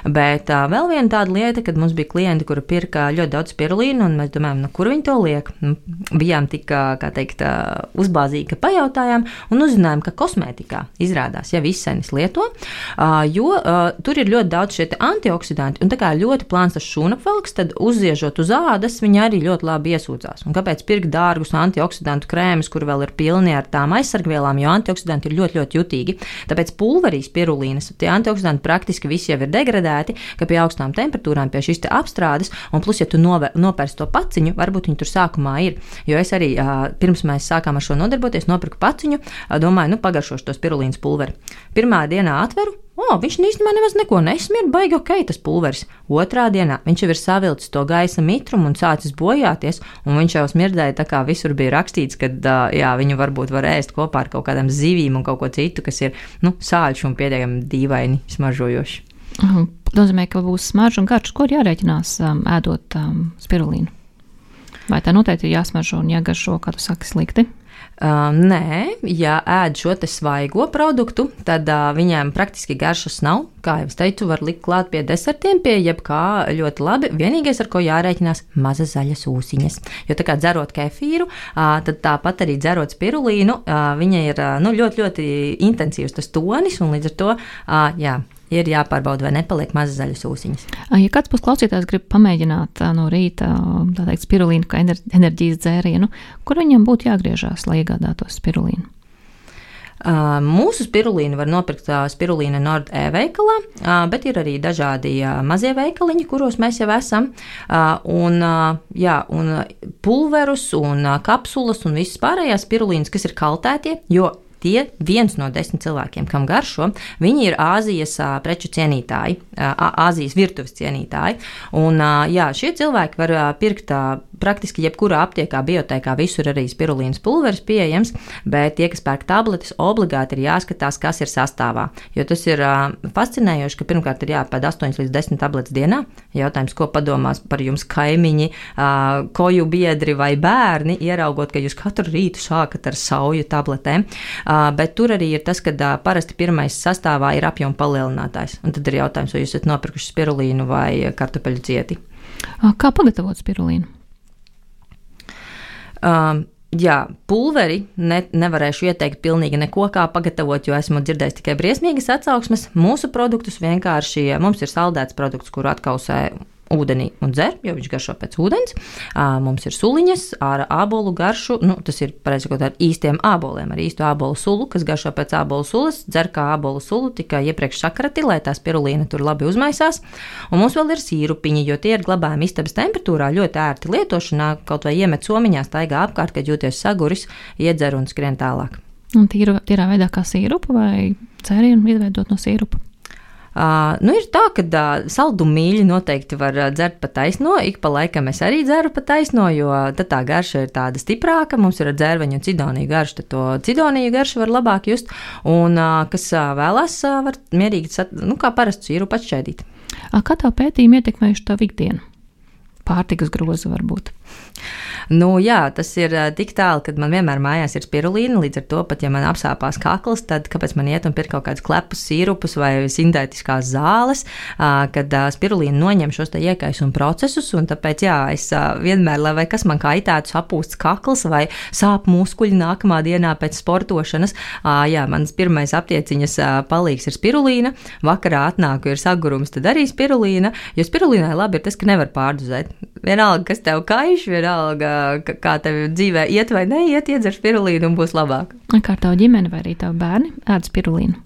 bet uh, vēl viena tāda lieta, kad mums bija klienti, kuri pirka ļoti daudz spirulīnu, un mēs domājam, nu, kur viņi to liek. Nu, bijām tik, kā teikt, uzbāzīgi, ka pajautājām un uzzinājām, ka kosmētikā izrādās jau izsenis lieto, uh, jo uh, tur ir ļoti daudz šie antioksidanti, un tā kā ļoti plāns tas šūnapvalks, tad uzziežot uz ādas, viņi arī ļoti labi iesūcās. Un kāpēc pirkt dārgus antioksidantu krēmus, kur vēl ir pilni ar tām aizsargvielām, jo antioksidanti ir ļoti, ļoti jutīgi. Tāpēc pulverī spirulīnas tie antioksidanti praktiski visi jau ir degradēti, ka pie augstām temperatūrām pie šīs apstrādes, un plus, ja tu nopērci to paciņu, varbūt viņi tur sākumā ir. Jo es arī pirms mēs sākām ar šo nodarboties, nopirku paciņu, domāju, nu pagaršošu to spirulīnas pulveri. Pirmā dienā atveru, O, viņš īstenībā nemaz neko nesmir, baigi ok, tas pulveris. Otrā dienā viņš jau ir savilcis to gaisa mitrumu un sācis bojāties, un viņš jau smirdēja tā kā visur bija rakstīts, ka jā, viņu varbūt var ēst kopā ar kaut kādām zivīm un kaut ko citu, kas ir nu, sāļš un pietiekami dīvaini smaržojoši. Mhm. Nozīmē, ka būs smarža un garš, ko ir jārēķinās um, ēdot um, spirulīnu. Vai tā noteikti ir jāsmaržo un jāgaršo, kā tu saki, slikti? Uh, nē, ja ēd šo svaigo produktu, tad uh, viņiem praktiski garšas nav. Kā jau teicu, var likt klāt pie desertiem, pie jebkā ļoti labi. Vienīgais, ar ko jārēķinās, ir mazas zaļas ūsiņas. Jo tā kā dzerot kefīru, uh, tad tāpat arī dzerot spirulīnu, uh, viņa ir uh, nu, ļoti, ļoti intensīvs tas tonis un līdz ar to, uh, jā, ir jāpārbauda, vai nepaliek mazas zaļas ūsiņas. Ja kāds būs klausītājs, grib pamēģināt no rīta teikt, spirulīnu kā enerģijas dzērienu, kur viņam būtu jāgriežās, lai iegādātos spirulīnu? Mūsu spirulīnu var nopirkt spirulīna Nord e-veikalā, bet ir arī dažādi mazie veikaliņi, kuros mēs jau esam. Un, jā, un pulverus un kapsulas un visas pārējās spirulīnas, kas ir kaltētie, jo tie viens no desmit cilvēkiem, kam garšo, viņi ir Āzijas preču cienītāji, Āzijas virtuves cienītāji. Un, jā, šie cilvēki var pirkt praktiski jebkurā aptiekā, biotēkā, visur arī spirulīnas pulveris pieejams, bet tie, kas pērk tabletes, obligāti ir jāskatās, kas ir sastāvā. Jo tas ir fascinējoši, ka pirmkārt ir jāpēd 8 līdz 10 tabletes dienā. Jautājums, ko padomās par jums kaimiņi, koju biedri vai bērni, ieraugot, ka jūs katru rītu sākat ar sauju tabletēm. Uh, bet tur arī ir tas, ka parasti pirmais sastāvā ir apjoma palielinātājs. Un tad ir jautājums, vai jūs esat nopirkuši spirulīnu vai kartupeļu cieti. Kā pagatavot spirulīnu? Um, Jā, pulveri ne, nevarēšu ieteikt pilnīgi neko, kā pagatavot, jo esmu dzirdējis tikai briesmīgas atsauksmes. Mūsu produktus vienkārši mums ir saldēts produkts, kuru atkausē ūdenī un dzer, jo viņš garšo pēc ūdens. Mums ir suliņas ar ābolu garšu, nu, tas ir pareizi sakot ar īstiem āboliem, ar īstu ābolu sulu, kas garšo pēc ābolu sulas, dzer kā ābolu sulu, tikai iepriekš sakrati, lai tā spirulīna tur labi uzmaisās. Un mums vēl ir sīrupiņi, jo tie ir glabājami istabas temperatūrā ļoti ērti lietošanā, kaut vai iemet somiņā, staigā apkārt, kad jūties saguris, iedzer un skrien tālāk. Un tīra, tīrā veidā kā sīrupu vai cērienu izveidot no sīrupa? Uh, nu ir tā, ka uh, saldumu mīļi noteikti var uh, dzert pa taisno. Ik pa laikam es arī dzeru pa taisno, jo tad tā garša ir tāda stiprāka. Mums ir dzērveņu un cidoniju garša, tad to cidoniju garšu var labāk just. Un uh, kas uh, vēlās, uh, var mierīgi, sat, nu, kā parastu sīrupu atšķēdīt. Kā tā pētījuma ietekmējuši tavu ikdienu? Pārtikas grozu varbūt. Nu, jā, tas ir tik tālu, ka man vienmēr mājās ir spirulīna. Līdz ar to, pat ja man apsāpās kakls, tad kāpēc man iet un pirkt kaut kādus klepus, sīrupus vai sintētiskās zāles, kad spirulīna noņem šos iekaisuma procesus. Tāpēc, jā, es vienmēr, lai kas man kaitētu, sapūsts kakls vai sāp muskuļi nākamā dienā pēc sportošanas, jā, mans pirmais aptieciņas palīgs ir spirulīna. Vakarā atnāku, ir sagurums, tad arī spirulīna. Jo spirulīnai labi ir tas, ka nevar pārdozēt. Vienalga, kas tev kaiš, vienalga, kā tev dzīvē iet vai neiet, iedzer spirulīnu un būs labāk. Kā tev ģimene vai arī tavi bērni ēd spirulīnu?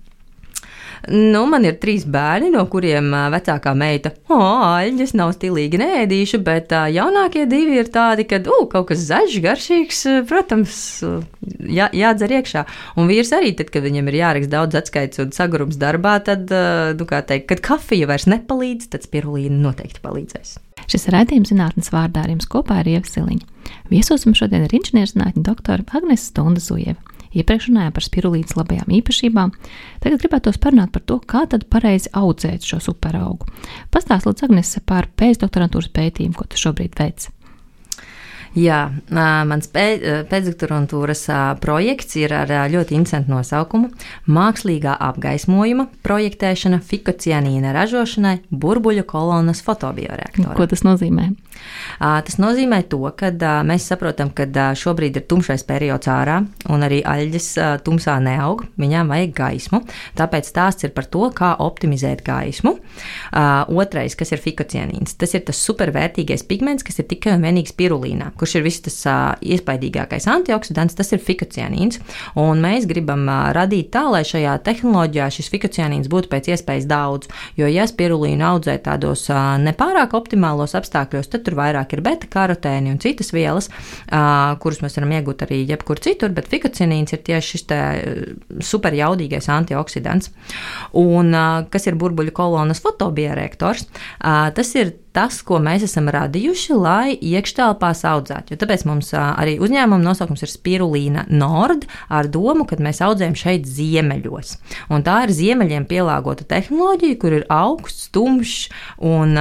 Nu, man ir trīs bērni, no kuriem vecākā meita, aļģis nav stilīgi nēdīšu, bet jaunākie divi ir tādi, ka, u, kaut kas zaļš, garšīgs, protams, jā, jādzer iekšā. Un vīrs arī, tad, kad viņam ir jāraksta daudz atskaits un sagurums darbā, tad, nu, kā teikt, kad kafija vairs nepalīdz, tad spirulīna noteikti palīdzēs. Šis raidījums zinātnes vārdā ar jums kopā ir Ieva Siliņa. Viesos mums šodien ir inženierzinātņu doktora Agnese Stunda Zujeva. Iepriekš runājām par spirulīnas labajām īpašībām, tagad gribētos parunāt par to, kā tad pareizi audzēt šo superaugu. Pastāst lūdzu Agnese par pēcdoktorantūras pētījumu, ko tu šobrīd veic. Jā, mans pēcdoktorantūras projekts ir ar ļoti interesantu nosaukumu - Mākslīgā apgaismojuma projektēšana fikocianīna ražošanai burbuļu kolonas fotobioreaktorā. Ko tas nozīmē? Tas nozīmē to, ka mēs saprotam, ka šobrīd ir tumšais periods ārā, un arī aļģes tumsā neaug, viņām vajag gaismu. Tāpēc stāsts ir par to, kā optimizēt gaismu. Otrais, kas ir fikocianīns, tas ir tas supervērtīgais pigments, kas ir tikai un vienīgi spirulīnā kurš ir viss tas iespaidīgākais antioksidants, tas ir fikocianīns. Un mēs gribam radīt tā, lai šajā tehnoloģijā šis fikocianīns būtu pēc iespējas daudz. Jo, ja spirulīnu audzē tādos nepārāk optimālos apstākļos, tad tur vairāk ir beta karotēni un citas vielas, uh, kuras mēs varam iegūt arī jebkur citur, bet fikocianīns ir tieši šis superjaudīgais antioksidants. Un uh, kas ir burbuļu kolonas fotobioreaktors? Uh, tas ir tas, ko mēs esam radījuši, lai iekštelpās audzētu. Jo tāpēc mums arī uzņēmuma nosaukums ir Spirulīna Nord ar domu, ka mēs audzējam šeit ziemeļos. Un tā ir ziemeļiem pielāgota tehnoloģija, kur ir augsts, tumšs un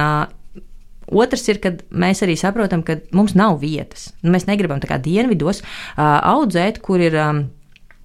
Otrs ir, ka mēs arī saprotam, ka mums nav vietas. Nu, mēs negribam tā kā dienvidos uh, audzēt, kur ir. Um,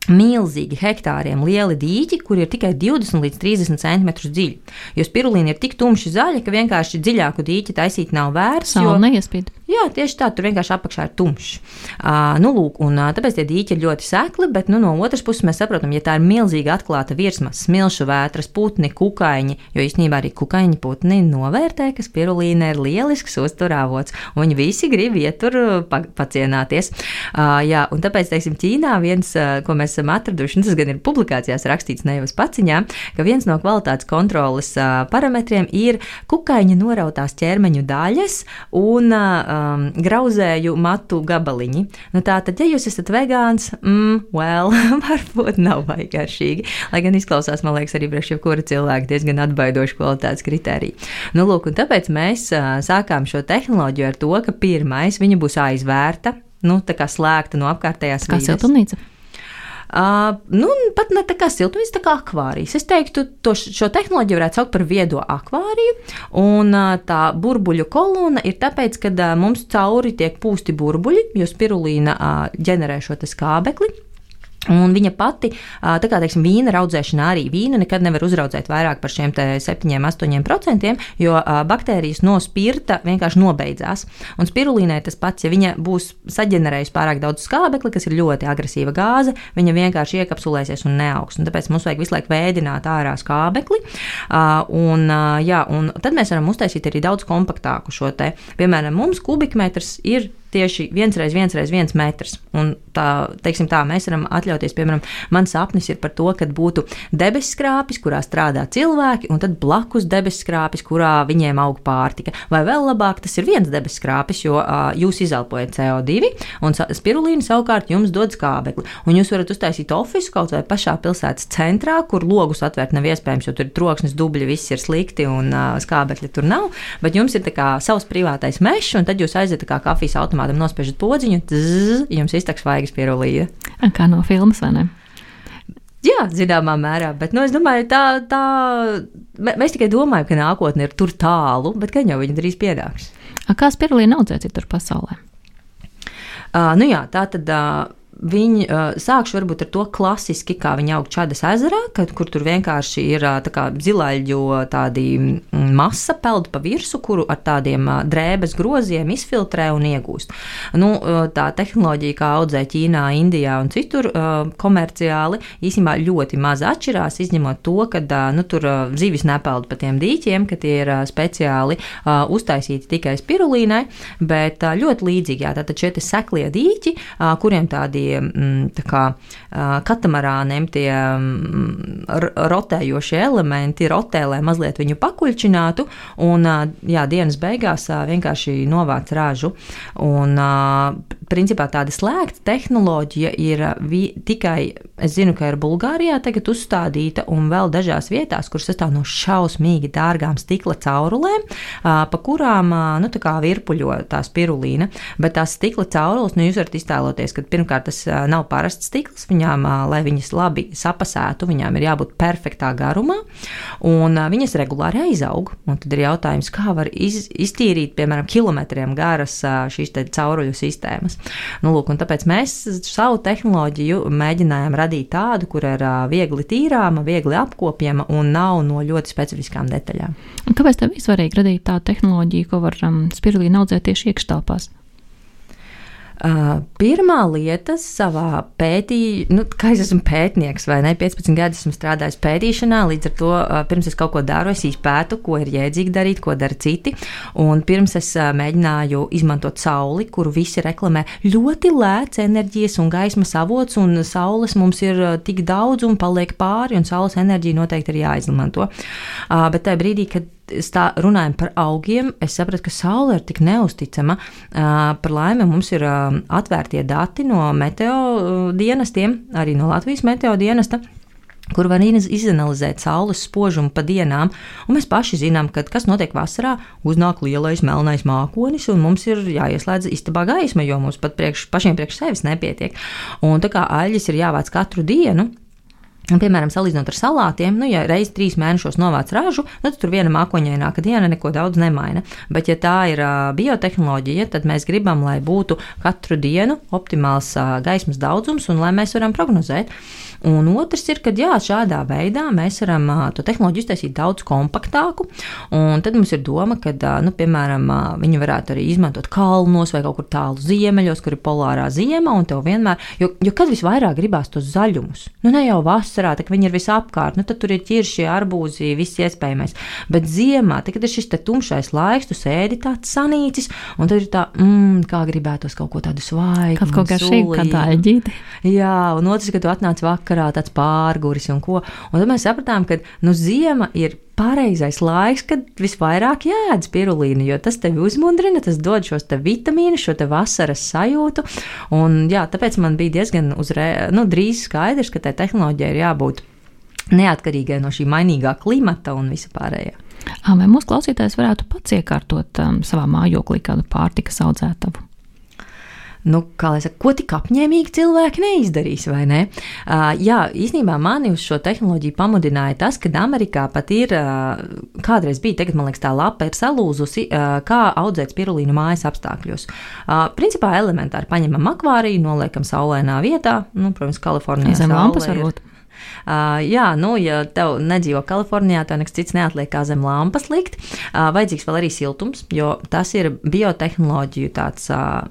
milzīgi hektāriem lieli dīķi, kur ir tikai 20 līdz 30 cm dziļi. Jo spirulīna ir tik tumši zaļa, ka vienkārši dziļāku dīķi taisīt nav vērts. Saula jo... neiespīd. Jā, tieši tā, tur vienkārši apakšā ir tumšs. Uh, nu, lūk, un, uh, tāpēc tie dīķi ir ļoti sekli, bet nu, no otras puses mēs saprotam, ja tā ir milzīga atklāta virsma, smilšu vētras, putni, kukaiņi, jo īstenībā arī kukaiņi putni novērtē, ka spirulīna ir lielisks uzturāvots, un viņi visi grib iet tur pa, pacienāties. Uh, jā, un tāpēc, teiksim, Ķīnā viens, uh, ko mēs esam atraduši, un tas gan ir publikācijās rakstīts ne jau uz paciņā, ka viens no kvalitātes kontroles uh, parametriem ir kukaiņa norautās ķermeņu daļas un uh, um, grauzēju matu gabaliņi. Nu, tā tad, ja jūs esat vegāns, mm, well, varbūt nav baigi garšīgi. Lai gan izklausās, man liekas, arī priekš jebkura cilvēka diezgan atbaidoši kvalitātes kritērija. Nu, lūk, un tāpēc mēs uh, sākām šo tehnoloģiju ar to, ka pirmais viņa būs aizvērta, nu, tā kā slēgta no apkārtējās. Kā siltumnīca? Uh, nu, pat ne tā kā siltumnīca, tā kā akvārijas. Es teiktu, to, šo tehnoloģiju varētu saukt par viedo akvāriju. Un uh, tā burbuļu kolona ir tāpēc, ka uh, mums cauri tiek pūsti burbuļi, jo spirulīna uh, ģenerē šo skābekli. Un viņa pati, tā kā teiksim, vīna audzēšanā arī vīnu nekad nevar uzraudzēt vairāk par šiem 7, 8%, jo baktērijas no spirta vienkārši nobeidzās. Un spirulīnai tas pats, ja viņa būs saģenerējusi pārāk daudz skābekli, kas ir ļoti agresīva gāze, viņa vienkārši iekapsulēsies un neaugs. Un tāpēc mums vajag visu laiku vēdināt ārā skābekli. Un, jā, un tad mēs varam uztaisīt arī daudz kompaktāku šo te. Piemēram, mums kubikmetrs ir tieši viens reiz viens reiz viens metrs. Un tā, teiksim tā, mēs varam atļauties, piemēram, mans sapnis ir par to, ka būtu debesskrāpis, kurā strādā cilvēki, un tad blakus debesskrāpis, kurā viņiem aug pārtika. Vai vēl labāk, tas ir viens debesskrāpis, jo uh, jūs izelpojat CO2, un spirulīna savukārt jums dod skābekli. Un jūs varat uztaisīt ofisu kaut vai pašā pilsētas centrā, kur logus atvērt nav iespējams, jo tur ir troksnis, dubļi, viss ir slikti un uh, skābekļa tur nav. Bet jums ir kā, savs privātais mežs, un tad jūs aiziet kā kafijas automātam, nospiežat podziņu, zzz, jums iztaks vaigas pierulīja. Kā no filmas, vai ne? Jā, zināmā mērā, bet nu, es domāju, tā, tā mēs tikai domājam, ka nākotne ir tur tālu, bet gan jau viņa drīz pienāks. Kā spirulīna audzēt citur pasaulē? Uh, nu jā, tā tad. Uh, Viņi uh, sākšu varbūt ar to klasiski, kā viņi aug Čadas ezerā, kad, kur tur vienkārši ir tā zilaļu tādi masa peld pa virsu, kuru ar tādiem drēbes groziem izfiltrē un iegūst. Nu, tā tehnoloģija, kā audzē Ķīnā, Indijā un citur uh, komerciāli, īstenībā ļoti maz atšķirās, izņemot to, ka uh, nu, tur zivis nepeld pa tiem dīķiem, ka tie ir speciāli uztaisīti tikai spirulīnai, bet ļoti līdzīgi, jā, tātad šie seklie dīķi, kuriem tādi Mm, tā kā katamarāniem tie mm, rotējošie elementi rotē, lai mazliet viņu pakuļķinātu, un jā, dienas beigās vienkārši novāc ražu. Un, principā tāda slēgta tehnoloģija ir tikai, es zinu, ka ir Bulgārijā tagad uzstādīta un vēl dažās vietās, kuras sastāv no šausmīgi dārgām stikla caurulēm, pa kurām, nu, tā kā virpuļo tā spirulīna, bet tās stikla caurules, nu, jūs varat iztēloties, ka pirmkārt tas nav parasts stikls, viņām, lai viņas labi sapasētu, viņām ir jābūt perfektā garumā, un viņas regulāri aizaug. Un tad ir jautājums, kā var iz, iztīrīt, piemēram, kilometriem garas šīs cauruļu sistēmas. Nu, lūk, tāpēc mēs savu tehnoloģiju mēģinājām radīt tādu, kur ir viegli tīrāma, viegli apkopjama un nav no ļoti specifiskām detaļām. Un kāpēc tev ir svarīgi radīt tādu tehnoloģiju, ko var um, spirulīnu audzēt tieši iekštelpās? Uh, pirmā lieta savā pētījumā, nu, kā es esmu pētnieks, vai ne? 15 gadus esmu strādājis pētīšanā, līdz ar to uh, pirms es kaut ko daru, es izpētu, ko ir jēdzīgi darīt, ko dara citi. Un pirms es uh, mēģināju izmantot sauli, kuru visi reklamē, ļoti lēts enerģijas un gaismas avots, un saules mums ir tik daudz un paliek pāri, un saules enerģija noteikti ir jāizmanto. Bet tajā brīdī, kad tā, runājam par augiem, es sapratu, ka saule ir tik neusticama. Par laimi mums ir atvērtie dati no meteo dienestiem, arī no Latvijas meteo dienesta kur var izanalizēt saules spožumu pa dienām. Un mēs paši zinām, ka kas notiek vasarā, uznāk lielais melnais mākonis, un mums ir jāieslēdz istabā gaisma, jo mums pat priekš, pašiem priekš sevis nepietiek. Un tā kā aļģis ir jāvāc katru dienu, piemēram, salīdzinot ar salātiem, nu, ja reizes trīs mēnešos novāc ražu, nu, tad tur viena mākoņaināka diena neko daudz nemaina. Bet, ja tā ir uh, biotehnoloģija, tad mēs gribam, lai būtu katru dienu optimāls uh, gaismas daudzums un lai mēs varam prognozēt. Un otrs ir, ka jā, šādā veidā mēs varam uh, to tehnoloģiju iztaisīt daudz kompaktāku. Tad mums ir doma, ka, nu, piemēram, viņi varētu arī izmantot kalnos vai kaut kur tālu ziemeļos, kur ir polārā ziema, un tev vienmēr, jo, jo kad visvairāk gribās tos zaļumus, nu ne jau vasarā, tā, ka viņi ir visapkārt, nu tad tur ir ķiršie, arbūzi, viss iespējamais. Bet ziemā, tad, kad ir šis tumšais laiks, tu sēdi tāds sanīcis, un tad ir tā, mm, kā gribētos kaut ko tādu svaigu. Kaut ko garšīgu, kā tāļģīti. Jā, un otrs, kad tu atnāc vakarā vakarā tāds pārguris un ko. Un tad mēs sapratām, ka nu, ziema ir pareizais laiks, kad visvairāk jāēd spirulīnu, jo tas tevi uzmundrina, tas dod šos te vitamīnus, šo te vasaras sajūtu. Un, jā, tāpēc man bija diezgan uzrē, nu, drīz skaidrs, ka tai tehnoloģijai ir jābūt neatkarīgai no šī mainīgā klimata un vispārējā. Vai mūsu klausītājs varētu pats iekārtot um, savā mājoklī kādu pārtikas audzētavu? Nu, kā lai saka, ko tik apņēmīgi cilvēki neizdarīs, vai ne? Uh, jā, īstenībā mani uz šo tehnoloģiju pamudināja tas, ka Amerikā pat ir, uh, kādreiz bija, tagad man liekas, tā lapa ir salūzusi, uh, kā audzēt spirulīnu mājas apstākļos. Uh, principā elementāri paņemam akvāriju, noliekam saulēnā vietā, nu, protams, Kalifornijā. Zem lampas varbūt. Uh, jā, nu, ja tev nedzīvo Kalifornijā, tad nekas cits neatliek kā zem lampas likt. Uh, vajadzīgs vēl arī siltums, jo tas ir biotehnoloģiju tāds uh,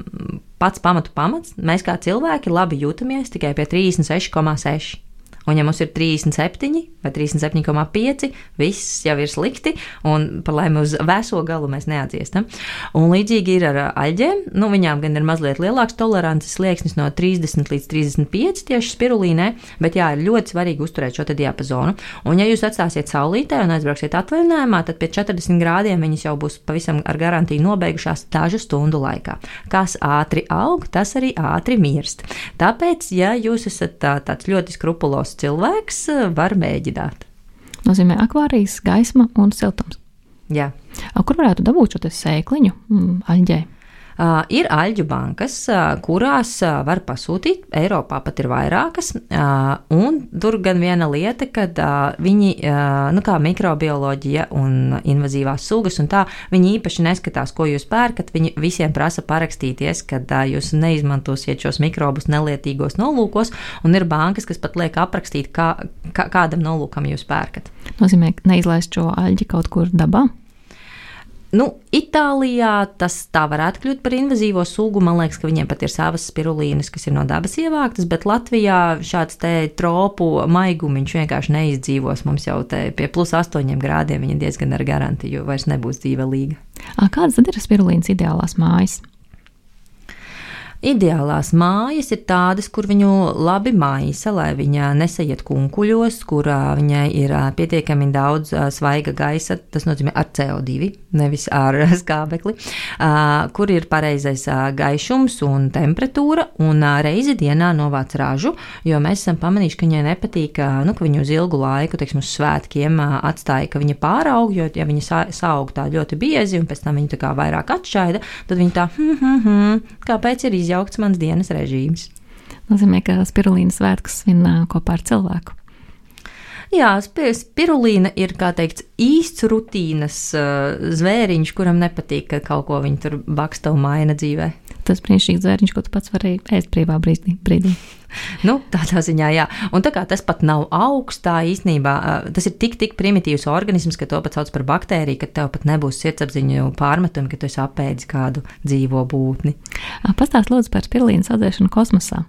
pats pamatu pamats. Mēs kā cilvēki labi jūtamies tikai pie 36,6. Un ja mums ir 37 vai 37,5, viss jau ir slikti, un par laimi uz vēso galu mēs neatdziestam. Un līdzīgi ir ar aļģēm, nu, viņām gan ir mazliet lielāks tolerances slieksnis no 30 līdz 35 tieši spirulīnē, bet jā, ir ļoti svarīgi uzturēt šo diapazonu. Un, ja jūs atstāsiet saulītē un aizbrauksiet atvaļinājumā, tad pie 40 grādiem viņas jau būs pavisam ar garantiju nobeigušās dažu stundu laikā. Kas ātri aug, tas arī ātri mirst. Tāpēc, ja jūs esat tā, tāds ļoti skrupulos cilvēks, var mēģināt. Nozīmē akvārijas, gaisma un siltums. Jā. Kur varētu dabūt šo sēkliņu mm, aļģē? Uh, ir aļģu bankas, uh, kurās uh, var pasūtīt. Eiropā pat ir vairākas. Un tur gan viena lieta, ka viņi, nu kā mikrobioloģija un invazīvās sugas, un tā, viņi īpaši neskatās, ko jūs pērkat. Viņi visiem prasa parakstīties, ka jūs neizmantosiet šos mikrobus nelietīgos nolūkos, un ir bankas, kas pat liek aprakstīt, kā, kā, kādam nolūkam jūs pērkat. Nozīmē, neizlaist šo aļģi kaut kur dabā. Nu, Itālijā tas tā varētu kļūt par invazīvo sugu. Man liekas, ka viņiem pat ir savas spirulīnas, kas ir no dabas ievāktas, bet Latvijā šāds te tropu maigumiņš vienkārši neizdzīvos. Mums jau te pie plus astoņiem grādiem viņa diezgan ar garantiju vairs nebūs dzīvelīga. Kādas tad ir spirulīnas ideālās mājas? Ideālās mājas ir tādas, kur viņu labi maisa, lai viņa nesaiet kunkuļos, kur viņai ir pietiekami daudz svaiga gaisa, tas nozīmē ar CO2, nevis ar skābekli, kur ir pareizais gaišums un temperatūra, un reizi dienā novāc ražu, jo mēs esam pamanījuši, ka viņai nepatīk, nu, ka viņu uz ilgu laiku, teiksim, uz svētkiem atstāja, ka viņa pāraug, jo, ja viņa saug tā ļoti biezi un pēc tam viņa tā kā vairāk atšķaida, tad viņa tā, hm, hm, hm, kāpēc ir izjaukt? Izjaukts mans dienas režīms. Nozīmē, ka spirulīna svētkus svin kopā ar cilvēku. Jā, spirulīna ir teikts, īsts rutīnas uh, zvēriņš, kuram nepatīk, ka kaut ko viņa tur baksta un maina dzīvē. Tas brīnišķīgs zvēriņš, ko tu pats vari ēst brīvā brīdī. brīdī. nu, tādā ziņā, jā. Un tā kā tas pat nav augstā, īstenībā tas ir tik, tik primitīvs organisms, ka to pat sauc par baktēriju, ka tev pat nebūs sirdsapziņu pārmetumi, ka tu esi apēdis kādu dzīvo būtni. Pastāst lūdzu par spirulīnas audzēšanu kosmosā.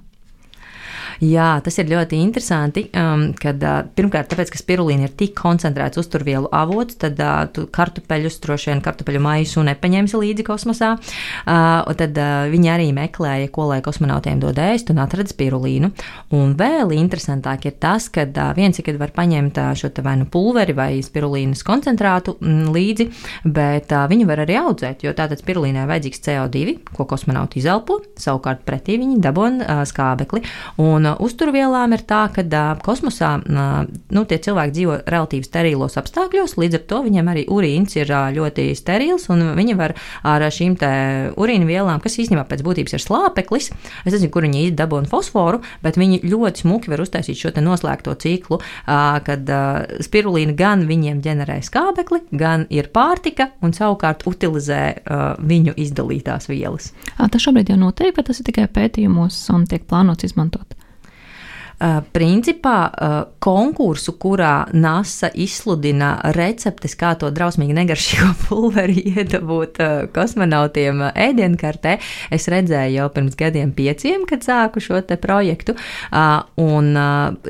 Jā, tas ir ļoti interesanti. Um, kad, uh, pirmkārt, tāpēc, ka spirulīna ir tik koncentrēts uzturvielu avots, tad uh, tu kartupeļus, droši vien kartupeļu maisu nepaņemsi līdzi kosmosā. Uh, tad uh, viņi arī meklēja, ko lai kosmonautiem dod ēst un atrada spirulīnu. Un vēl interesantāk ir tas, ka uh, viens ir, kad var paņemt uh, šo vai nu pulveri vai spirulīnas koncentrātu mm, līdzi, bet uh, viņu var arī audzēt, jo tātad spirulīnai vajadzīgs CO2, ko kosmonauti izelpo, savukārt pretī viņi dabon uh, skābekli. Un uzturvielām ir tā, ka kosmosā nu, tie cilvēki dzīvo relatīvi sterilos apstākļos, līdz ar to viņiem arī urīns ir ļoti sterils, un viņi var ar šīm urīna vielām, kas īstenībā pēc būtības ir slāpeklis, es nezinu, kur viņi izdabūna fosforu, bet viņi ļoti smuki var uztaisīt šo noslēgto ciklu, kad spirulīna gan viņiem ģenerē skābekli, gan ir pārtika, un savukārt utilizē viņu izdalītās vielas. Tas šobrīd jau notiek, vai tas ir tikai pētījumos un tiek plānots izmantot? Uh, principā uh, konkursu, kurā NASA izsludina receptes, kā to drausmīgi negaršīgo pulveri iedabūt uh, kosmonautiem ēdienkartē, es redzēju jau pirms gadiem pieciem, kad sāku šo te projektu. Un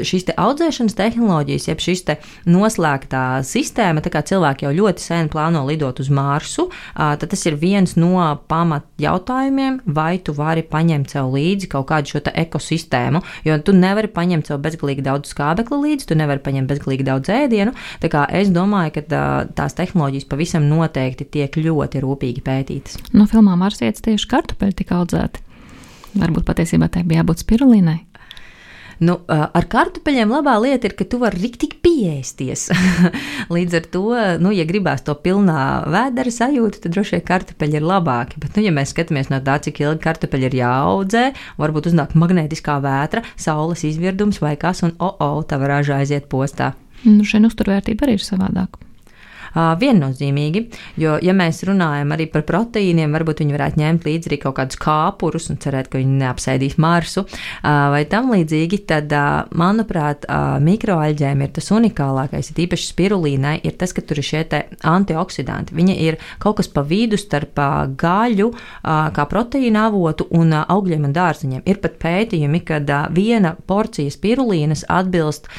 šīs te audzēšanas tehnoloģijas, jeb šis te noslēgtā sistēma, tā kā cilvēki jau ļoti sen plāno lidot uz Marsu, tad tas ir viens no pamat jautājumiem, vai tu vari paņemt sev līdzi kaut kādu šo ekosistēmu, jo tu nevari paņemt sev bezgalīgi daudz skābekli līdzi, tu nevari paņemt bezgalīgi daudz ēdienu. Tā kā es domāju, ka tās tehnoloģijas pavisam noteikti tiek ļoti rūpīgi pētītas. No filmām Marsietis tieši kartupeļi tika audzēti. Varbūt patiesībā tai bija jābūt spirulīnai. Nu, ar kartupeļiem labā lieta ir, ka tu vari riktīgi pieēsties. Līdz ar to, nu, ja gribās to pilnā vēdera sajūtu, tad droši vien kartupeļi ir labāki. Bet, nu, ja mēs skatāmies no tā, cik ilgi kartupeļi ir jāaudzē, varbūt uznāk magnētiskā vētra, saules izvirdums vai kas, un o, oh, oh, tā varāža aiziet postā. Nu, šeit uzturvērtība arī ir savādāka. Viennozīmīgi, jo, ja mēs runājam arī par proteīniem, varbūt viņi varētu ņemt līdzi arī kaut kādus kāpurus un cerēt, ka viņi neapsēdīs Marsu vai tam līdzīgi, tad, manuprāt, mikroaļģēm ir tas unikālākais, ir īpaši spirulīnai, ir tas, ka tur ir šie antioksidanti. Viņa ir kaut kas pa vidu starp gaļu, kā proteīna avotu un augļiem un dārziņiem. Ir pat pētījumi, kad viena porcija spirulīnas atbilst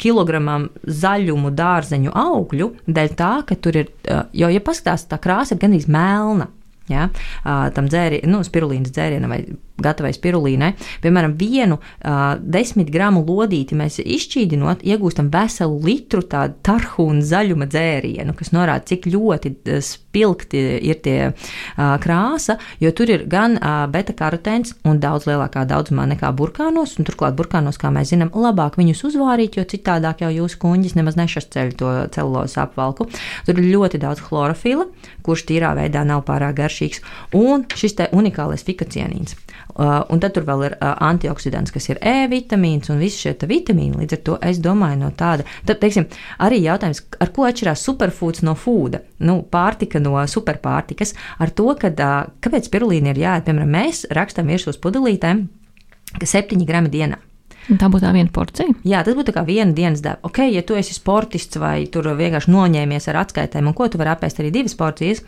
kilogramam zaļumu dārzeņu augļu, dēļ tā, ka tur ir, jo, ja paskatās, tā krāsa ir gandrīz melna. Ja, tam dzērienam, nu, spirulīnas dzērienam vai gatavai spirulīnai. Piemēram, vienu uh, desmit gramu lodīti mēs izšķīdinot, iegūstam veselu litru tādu tarhūnu zaļuma dzērienu, kas norāda, cik ļoti spilgti ir tie uh, krāsa, jo tur ir gan uh, beta-karotēns un daudz lielākā daudzumā nekā burkānos, un turklāt burkānos, kā mēs zinām, labāk viņus uzvārīt, jo citādāk jau jūsu kuņģis nemaz nešasceļ to celulozes apvalku. Tur ir ļoti daudz chlorofila, kurš tīrā veidā nav pārāk garšīgs, un šis te unikālais fikocienīns. Uh, un tad tur vēl ir uh, antioksidants, kas ir E vitamīns un visi šie vitamīni. Līdz ar to es domāju, no tāda, tad, teiksim, arī jautājums, ar ko atšķirās superfoods no fūda, nu, pārtika no superpārtikas, ar to, ka uh, kāpēc spirulīna ir jāēd, piemēram, mēs rakstam virsū uz pudelītēm, ka 7 grami dienā. Tā būtu tā viena porcija. Jā, tas būtu kā viena dienas deva. Ok, ja tu esi sportists vai tur vienkārši noņēmies ar atskaitēm, un ko tu vari apēst arī divas porcijas,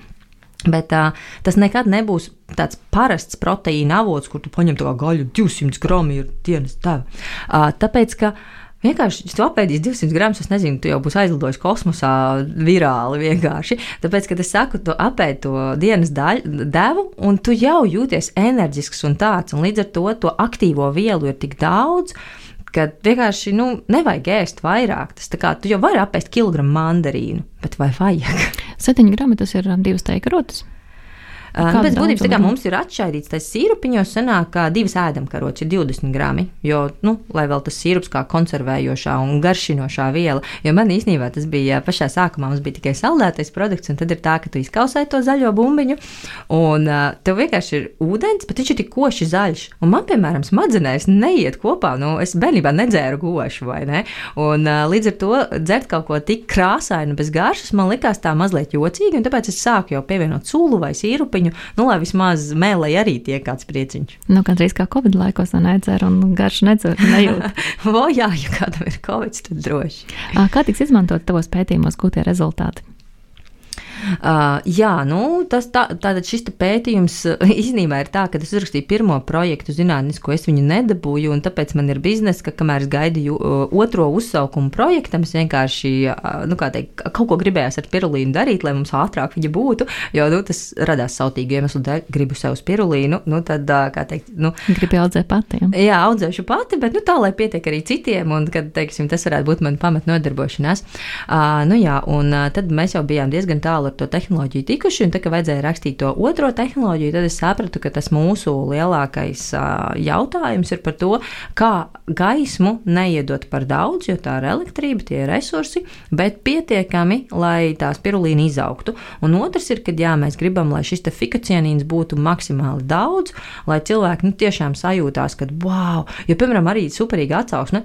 Bet uh, tas nekad nebūs tāds parasts proteīna avots, kur tu paņem tā kā gaļu 200 gramu ir dienas deva. Uh, tāpēc, ka Vienkārši, tu apēdīsi 200 gramus, es nezinu, tu jau būsi aizlidojis kosmosā virāli vienkārši. Tāpēc, kad es saku, tu apēdi to dienas daļu, devu, un tu jau jūties enerģisks un tāds, un līdz ar to to aktīvo vielu ir tik daudz, ka vienkārši nu, nevajag ēst vairāk. Tas kā tu jau vari apēst kilogramu mandarīnu, bet vai vajag? 7 grami tas ir um, divas teikarotas. Nu, pēc būtības tā kā mums ir atšķaidīts, tas sīrupiņos sanāk, ka divas ēdamkarotes ir 20 grami, jo, nu, lai vēl tas sīrups kā konservējošā un garšinošā viela, jo man īstenībā tas bija pašā sākumā, mums bija tikai saldētais produkts, un tad ir tā, ka tu izkausē to zaļo bumbiņu, un uh, tev vienkārši ir ūdens, bet viņš ir tik koši zaļš, un man, piemēram, smadzenēs neiet kopā, nu, es bērnībā nedzēru gošu, vai ne, un uh, līdz ar to dzert kaut ko tik krāsainu bez garšas, man likās tā mazliet jocīgi, un tāpēc es sāku jau pievienot sulu vai sīrupi, lapiņu, nu, lai vismaz mēlē arī tiek kāds prieciņš. Nu, gan drīz kā Covid laikos nedzer un garš nedzer, nejūt. o, jā, ja kādam ir Covid, tad droši. Kā tiks izmantot tavos pētījumos gūtie rezultāti? Uh, jā, nu, tas tā, tātad šis pētījums īstenībā ir tā, ka es uzrakstīju pirmo projektu zinātnisko, es viņu nedabūju, un tāpēc man ir biznesa, ka kamēr es gaidīju otro uzsaukumu projektam, es vienkārši, nu, kā teikt, kaut ko gribējās ar pirulīnu darīt, lai mums ātrāk viņa būtu, jo, nu, tas radās sautīgi iemeslu dēļ, gribu sev spirulīnu, nu, tad, kā teikt, nu. Gribu audzēt pati. Ja? Jā, audzēšu pati, bet, nu, tā, lai pietiek arī citiem, un, kad, teiksim, tas varētu būt man pamat nodarbošanās. Uh, nu, jā, un tad mēs jau bijām diezgan tālu ar to tehnoloģiju tikuši, un tā, ka vajadzēja rakstīt to otro tehnoloģiju, tad es sapratu, ka tas mūsu lielākais uh, jautājums ir par to, kā gaismu neiedot par daudz, jo tā ir elektrība, tie ir resursi, bet pietiekami, lai tā spirulīna izaugtu. Un otrs ir, ka jā, mēs gribam, lai šis fikocienīns būtu maksimāli daudz, lai cilvēki nu, tiešām sajūtās, ka wow, jo, piemēram, arī superīga atsauksme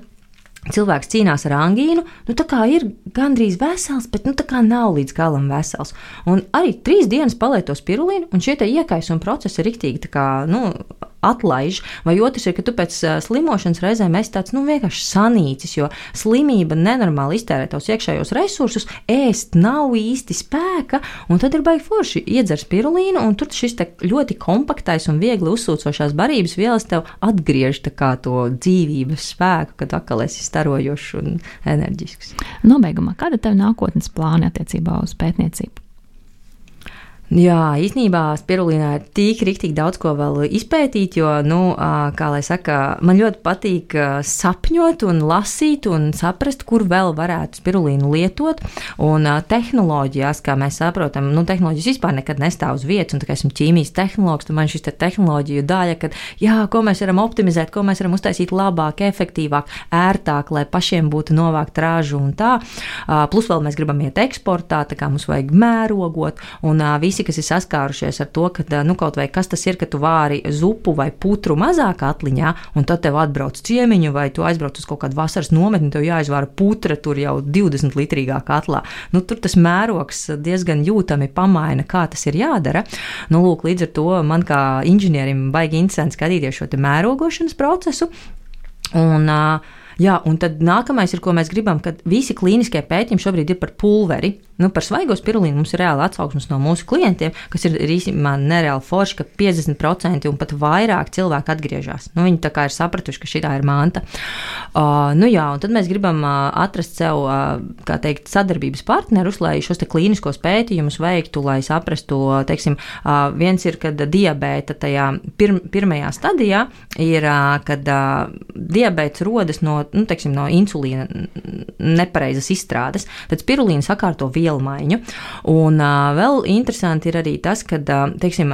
cilvēks cīnās ar angīnu, nu tā kā ir gandrīz vesels, bet nu tā kā nav līdz galam vesels. Un arī trīs dienas palieto spirulīnu, un šie iekaisuma procesi ir riktīgi kā, nu, atlaiž, vai otrs ir, ka tu pēc slimošanas reizēm esi tāds nu, vienkārši sanīcis, jo slimība nenormāli iztērē tavus iekšējos resursus, ēst nav īsti spēka, un tad ir baigi forši iedzer spirulīnu, un tur šis ļoti kompaktais un viegli uzsūcošās barības vielas tev atgriež to dzīvības spēku, kad atkal esi starojošs un enerģisks. Nobeigumā, kāda ir tava nākotnes plāna attiecībā uz pētniecību? Jā, īstenībā spirulīnā ir tik rīktīgi daudz ko vēl izpētīt, jo, nu, kā lai saka, man ļoti patīk sapņot un lasīt un saprast, kur vēl varētu spirulīnu lietot. Un tehnoloģijās, kā mēs saprotam, nu, tehnoloģijas vispār nekad nestāv uz vietas, un tā kā esmu ķīmijas tehnologs, tad man šis te tehnoloģiju daļa, kad, jā, ko mēs varam optimizēt, ko mēs varam uztaisīt labāk, efektīvāk, ērtāk, lai pašiem būtu novākt rāžu un tā. Plus vēl mēs gribam iet eksportā, tā kā mums vajag mērogot, un visi visi, kas ir saskārušies ar to, ka nu, kaut vai kas tas ir, ka tu vāri zupu vai putru mazāk atliņā, un tad tev atbrauc ciemiņu, vai tu aizbrauc uz kaut kādu vasaras nometni, tev jāizvāra putra tur jau 20 litrīgā katlā. Nu, tur tas mērogs diezgan jūtami pamaina, kā tas ir jādara. Nu, lūk, līdz ar to man kā inženierim baigi interesanti skatīties šo mērogošanas procesu. Un, uh, Jā, un tad nākamais ir, ko mēs gribam, kad visi klīniskie pētījumi šobrīd ir par pulveri. Nu, par svaigo spirulīnu mums ir reāli atsauksmes no mūsu klientiem, kas ir īstenībā nereāli forši, ka 50% un pat vairāk cilvēku atgriežas. Nu, viņi tā kā ir sapratuši, ka šī ir manta. Uh, nu, jā, un tad mēs gribam uh, atrast sev, uh, kā teikt, sadarbības partnerus, lai šos klīniskos pētījumus veiktu, lai saprastu, teiksim, uh, viens ir, kad diabēta tajā pirm, pirmajā stadijā ir, uh, kad uh, diabēts rodas no, nu, teiksim, no insulīna nepareizas izstrādes, tad spirulīna sakārto vielu vielu maiņu. Un vēl interesanti ir arī tas, ka, teiksim,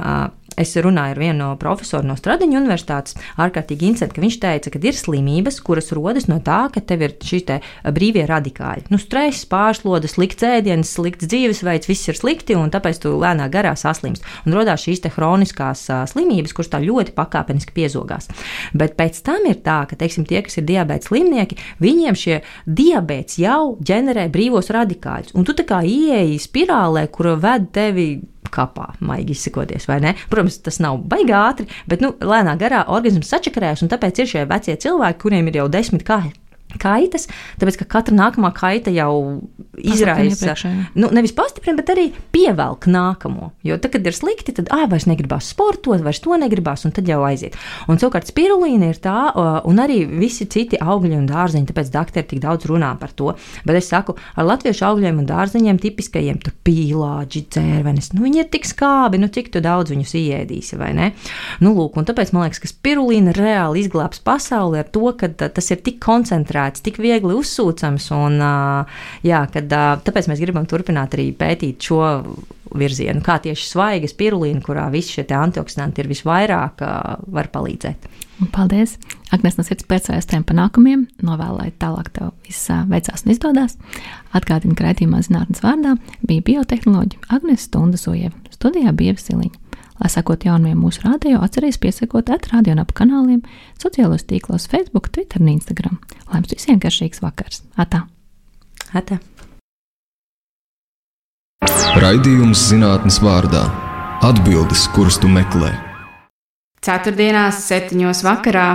Es runāju ar vienu no profesoriem no Stradiņa universitātes. ārkārtīgi interesanti, ka viņš teica, ka ir slimības, kuras rodas no tā, ka tev ir šī te brīvie radikāļi. Nu, stress, pārslodes, slikts ēdiens, slikts dzīvesveids, viss ir slikti, un tāpēc tu lēnā garā saslimst. Un radās šīs hroniskās uh, slimības, kuras tā ļoti pakāpeniski piezogās. Bet pēc tam ir tā, ka teiksim, tie, kas ir diabetes slimnieki, viņiem šie diabetes jau ģenerē brīvos radikāļus. Un tu tā kā ieeji spirālē, kura ved tevi kapā, maigi izsakoties, vai ne? Protams, tas nav baigi ātri, bet nu, lēnā garā organisms sačakarējas, un tāpēc ir šie vecie cilvēki, kuriem ir jau desmit kājas kaitas, tāpēc ka katra nākamā kaita jau izraisa. Nu, nevis pastiprina, bet arī pievelk nākamo. Jo tad, kad ir slikti, tad ah, vairs negribās sportot, vairs to negribās, un tad jau aiziet. Un savukārt spirulīna ir tā, un arī visi citi augļi un dārziņi, tāpēc doktori tik daudz runā par to. Bet es saku, ar latviešu augļiem un dārziņiem tipiskajiem tur pīlāģi, dzērvenes, nu viņi ir tik skābi, nu cik tu daudz viņus iēdīsi, vai ne? Nu, lūk, un tāpēc man liekas, ka spirulīna reāli izglābs pasauli ar to, ka tas ir tik koncentrēts integrēts, tik viegli uzsūcams. Un, jā, kad, tāpēc mēs gribam turpināt arī pētīt šo virzienu, kā tieši svaiga spirulīna, kurā visi šie antioksidanti ir visvairāk, var palīdzēt. Paldies! Agnēs no sirds priecājas tiem panākumiem, novēlēt tālāk tev viss veicās un izdodas. Atgādinu, ka raidījumā zinātnes vārdā bija biotehnoloģija Agnēs Stundas Ojeva, studijā bija Siliņa. Lai sakot jaunumiem mūsu rādio, atcerieties piesakot atrādio un ap kanāliem, sociālos tīklos, Facebook, Twitter un Instagram. Lai jums visiem garšīgs vakars! Atā! Atā. Raidījums zinātnes vārdā - atbildes, kuras tu meklē. Ceturtdienās, septiņos vakarā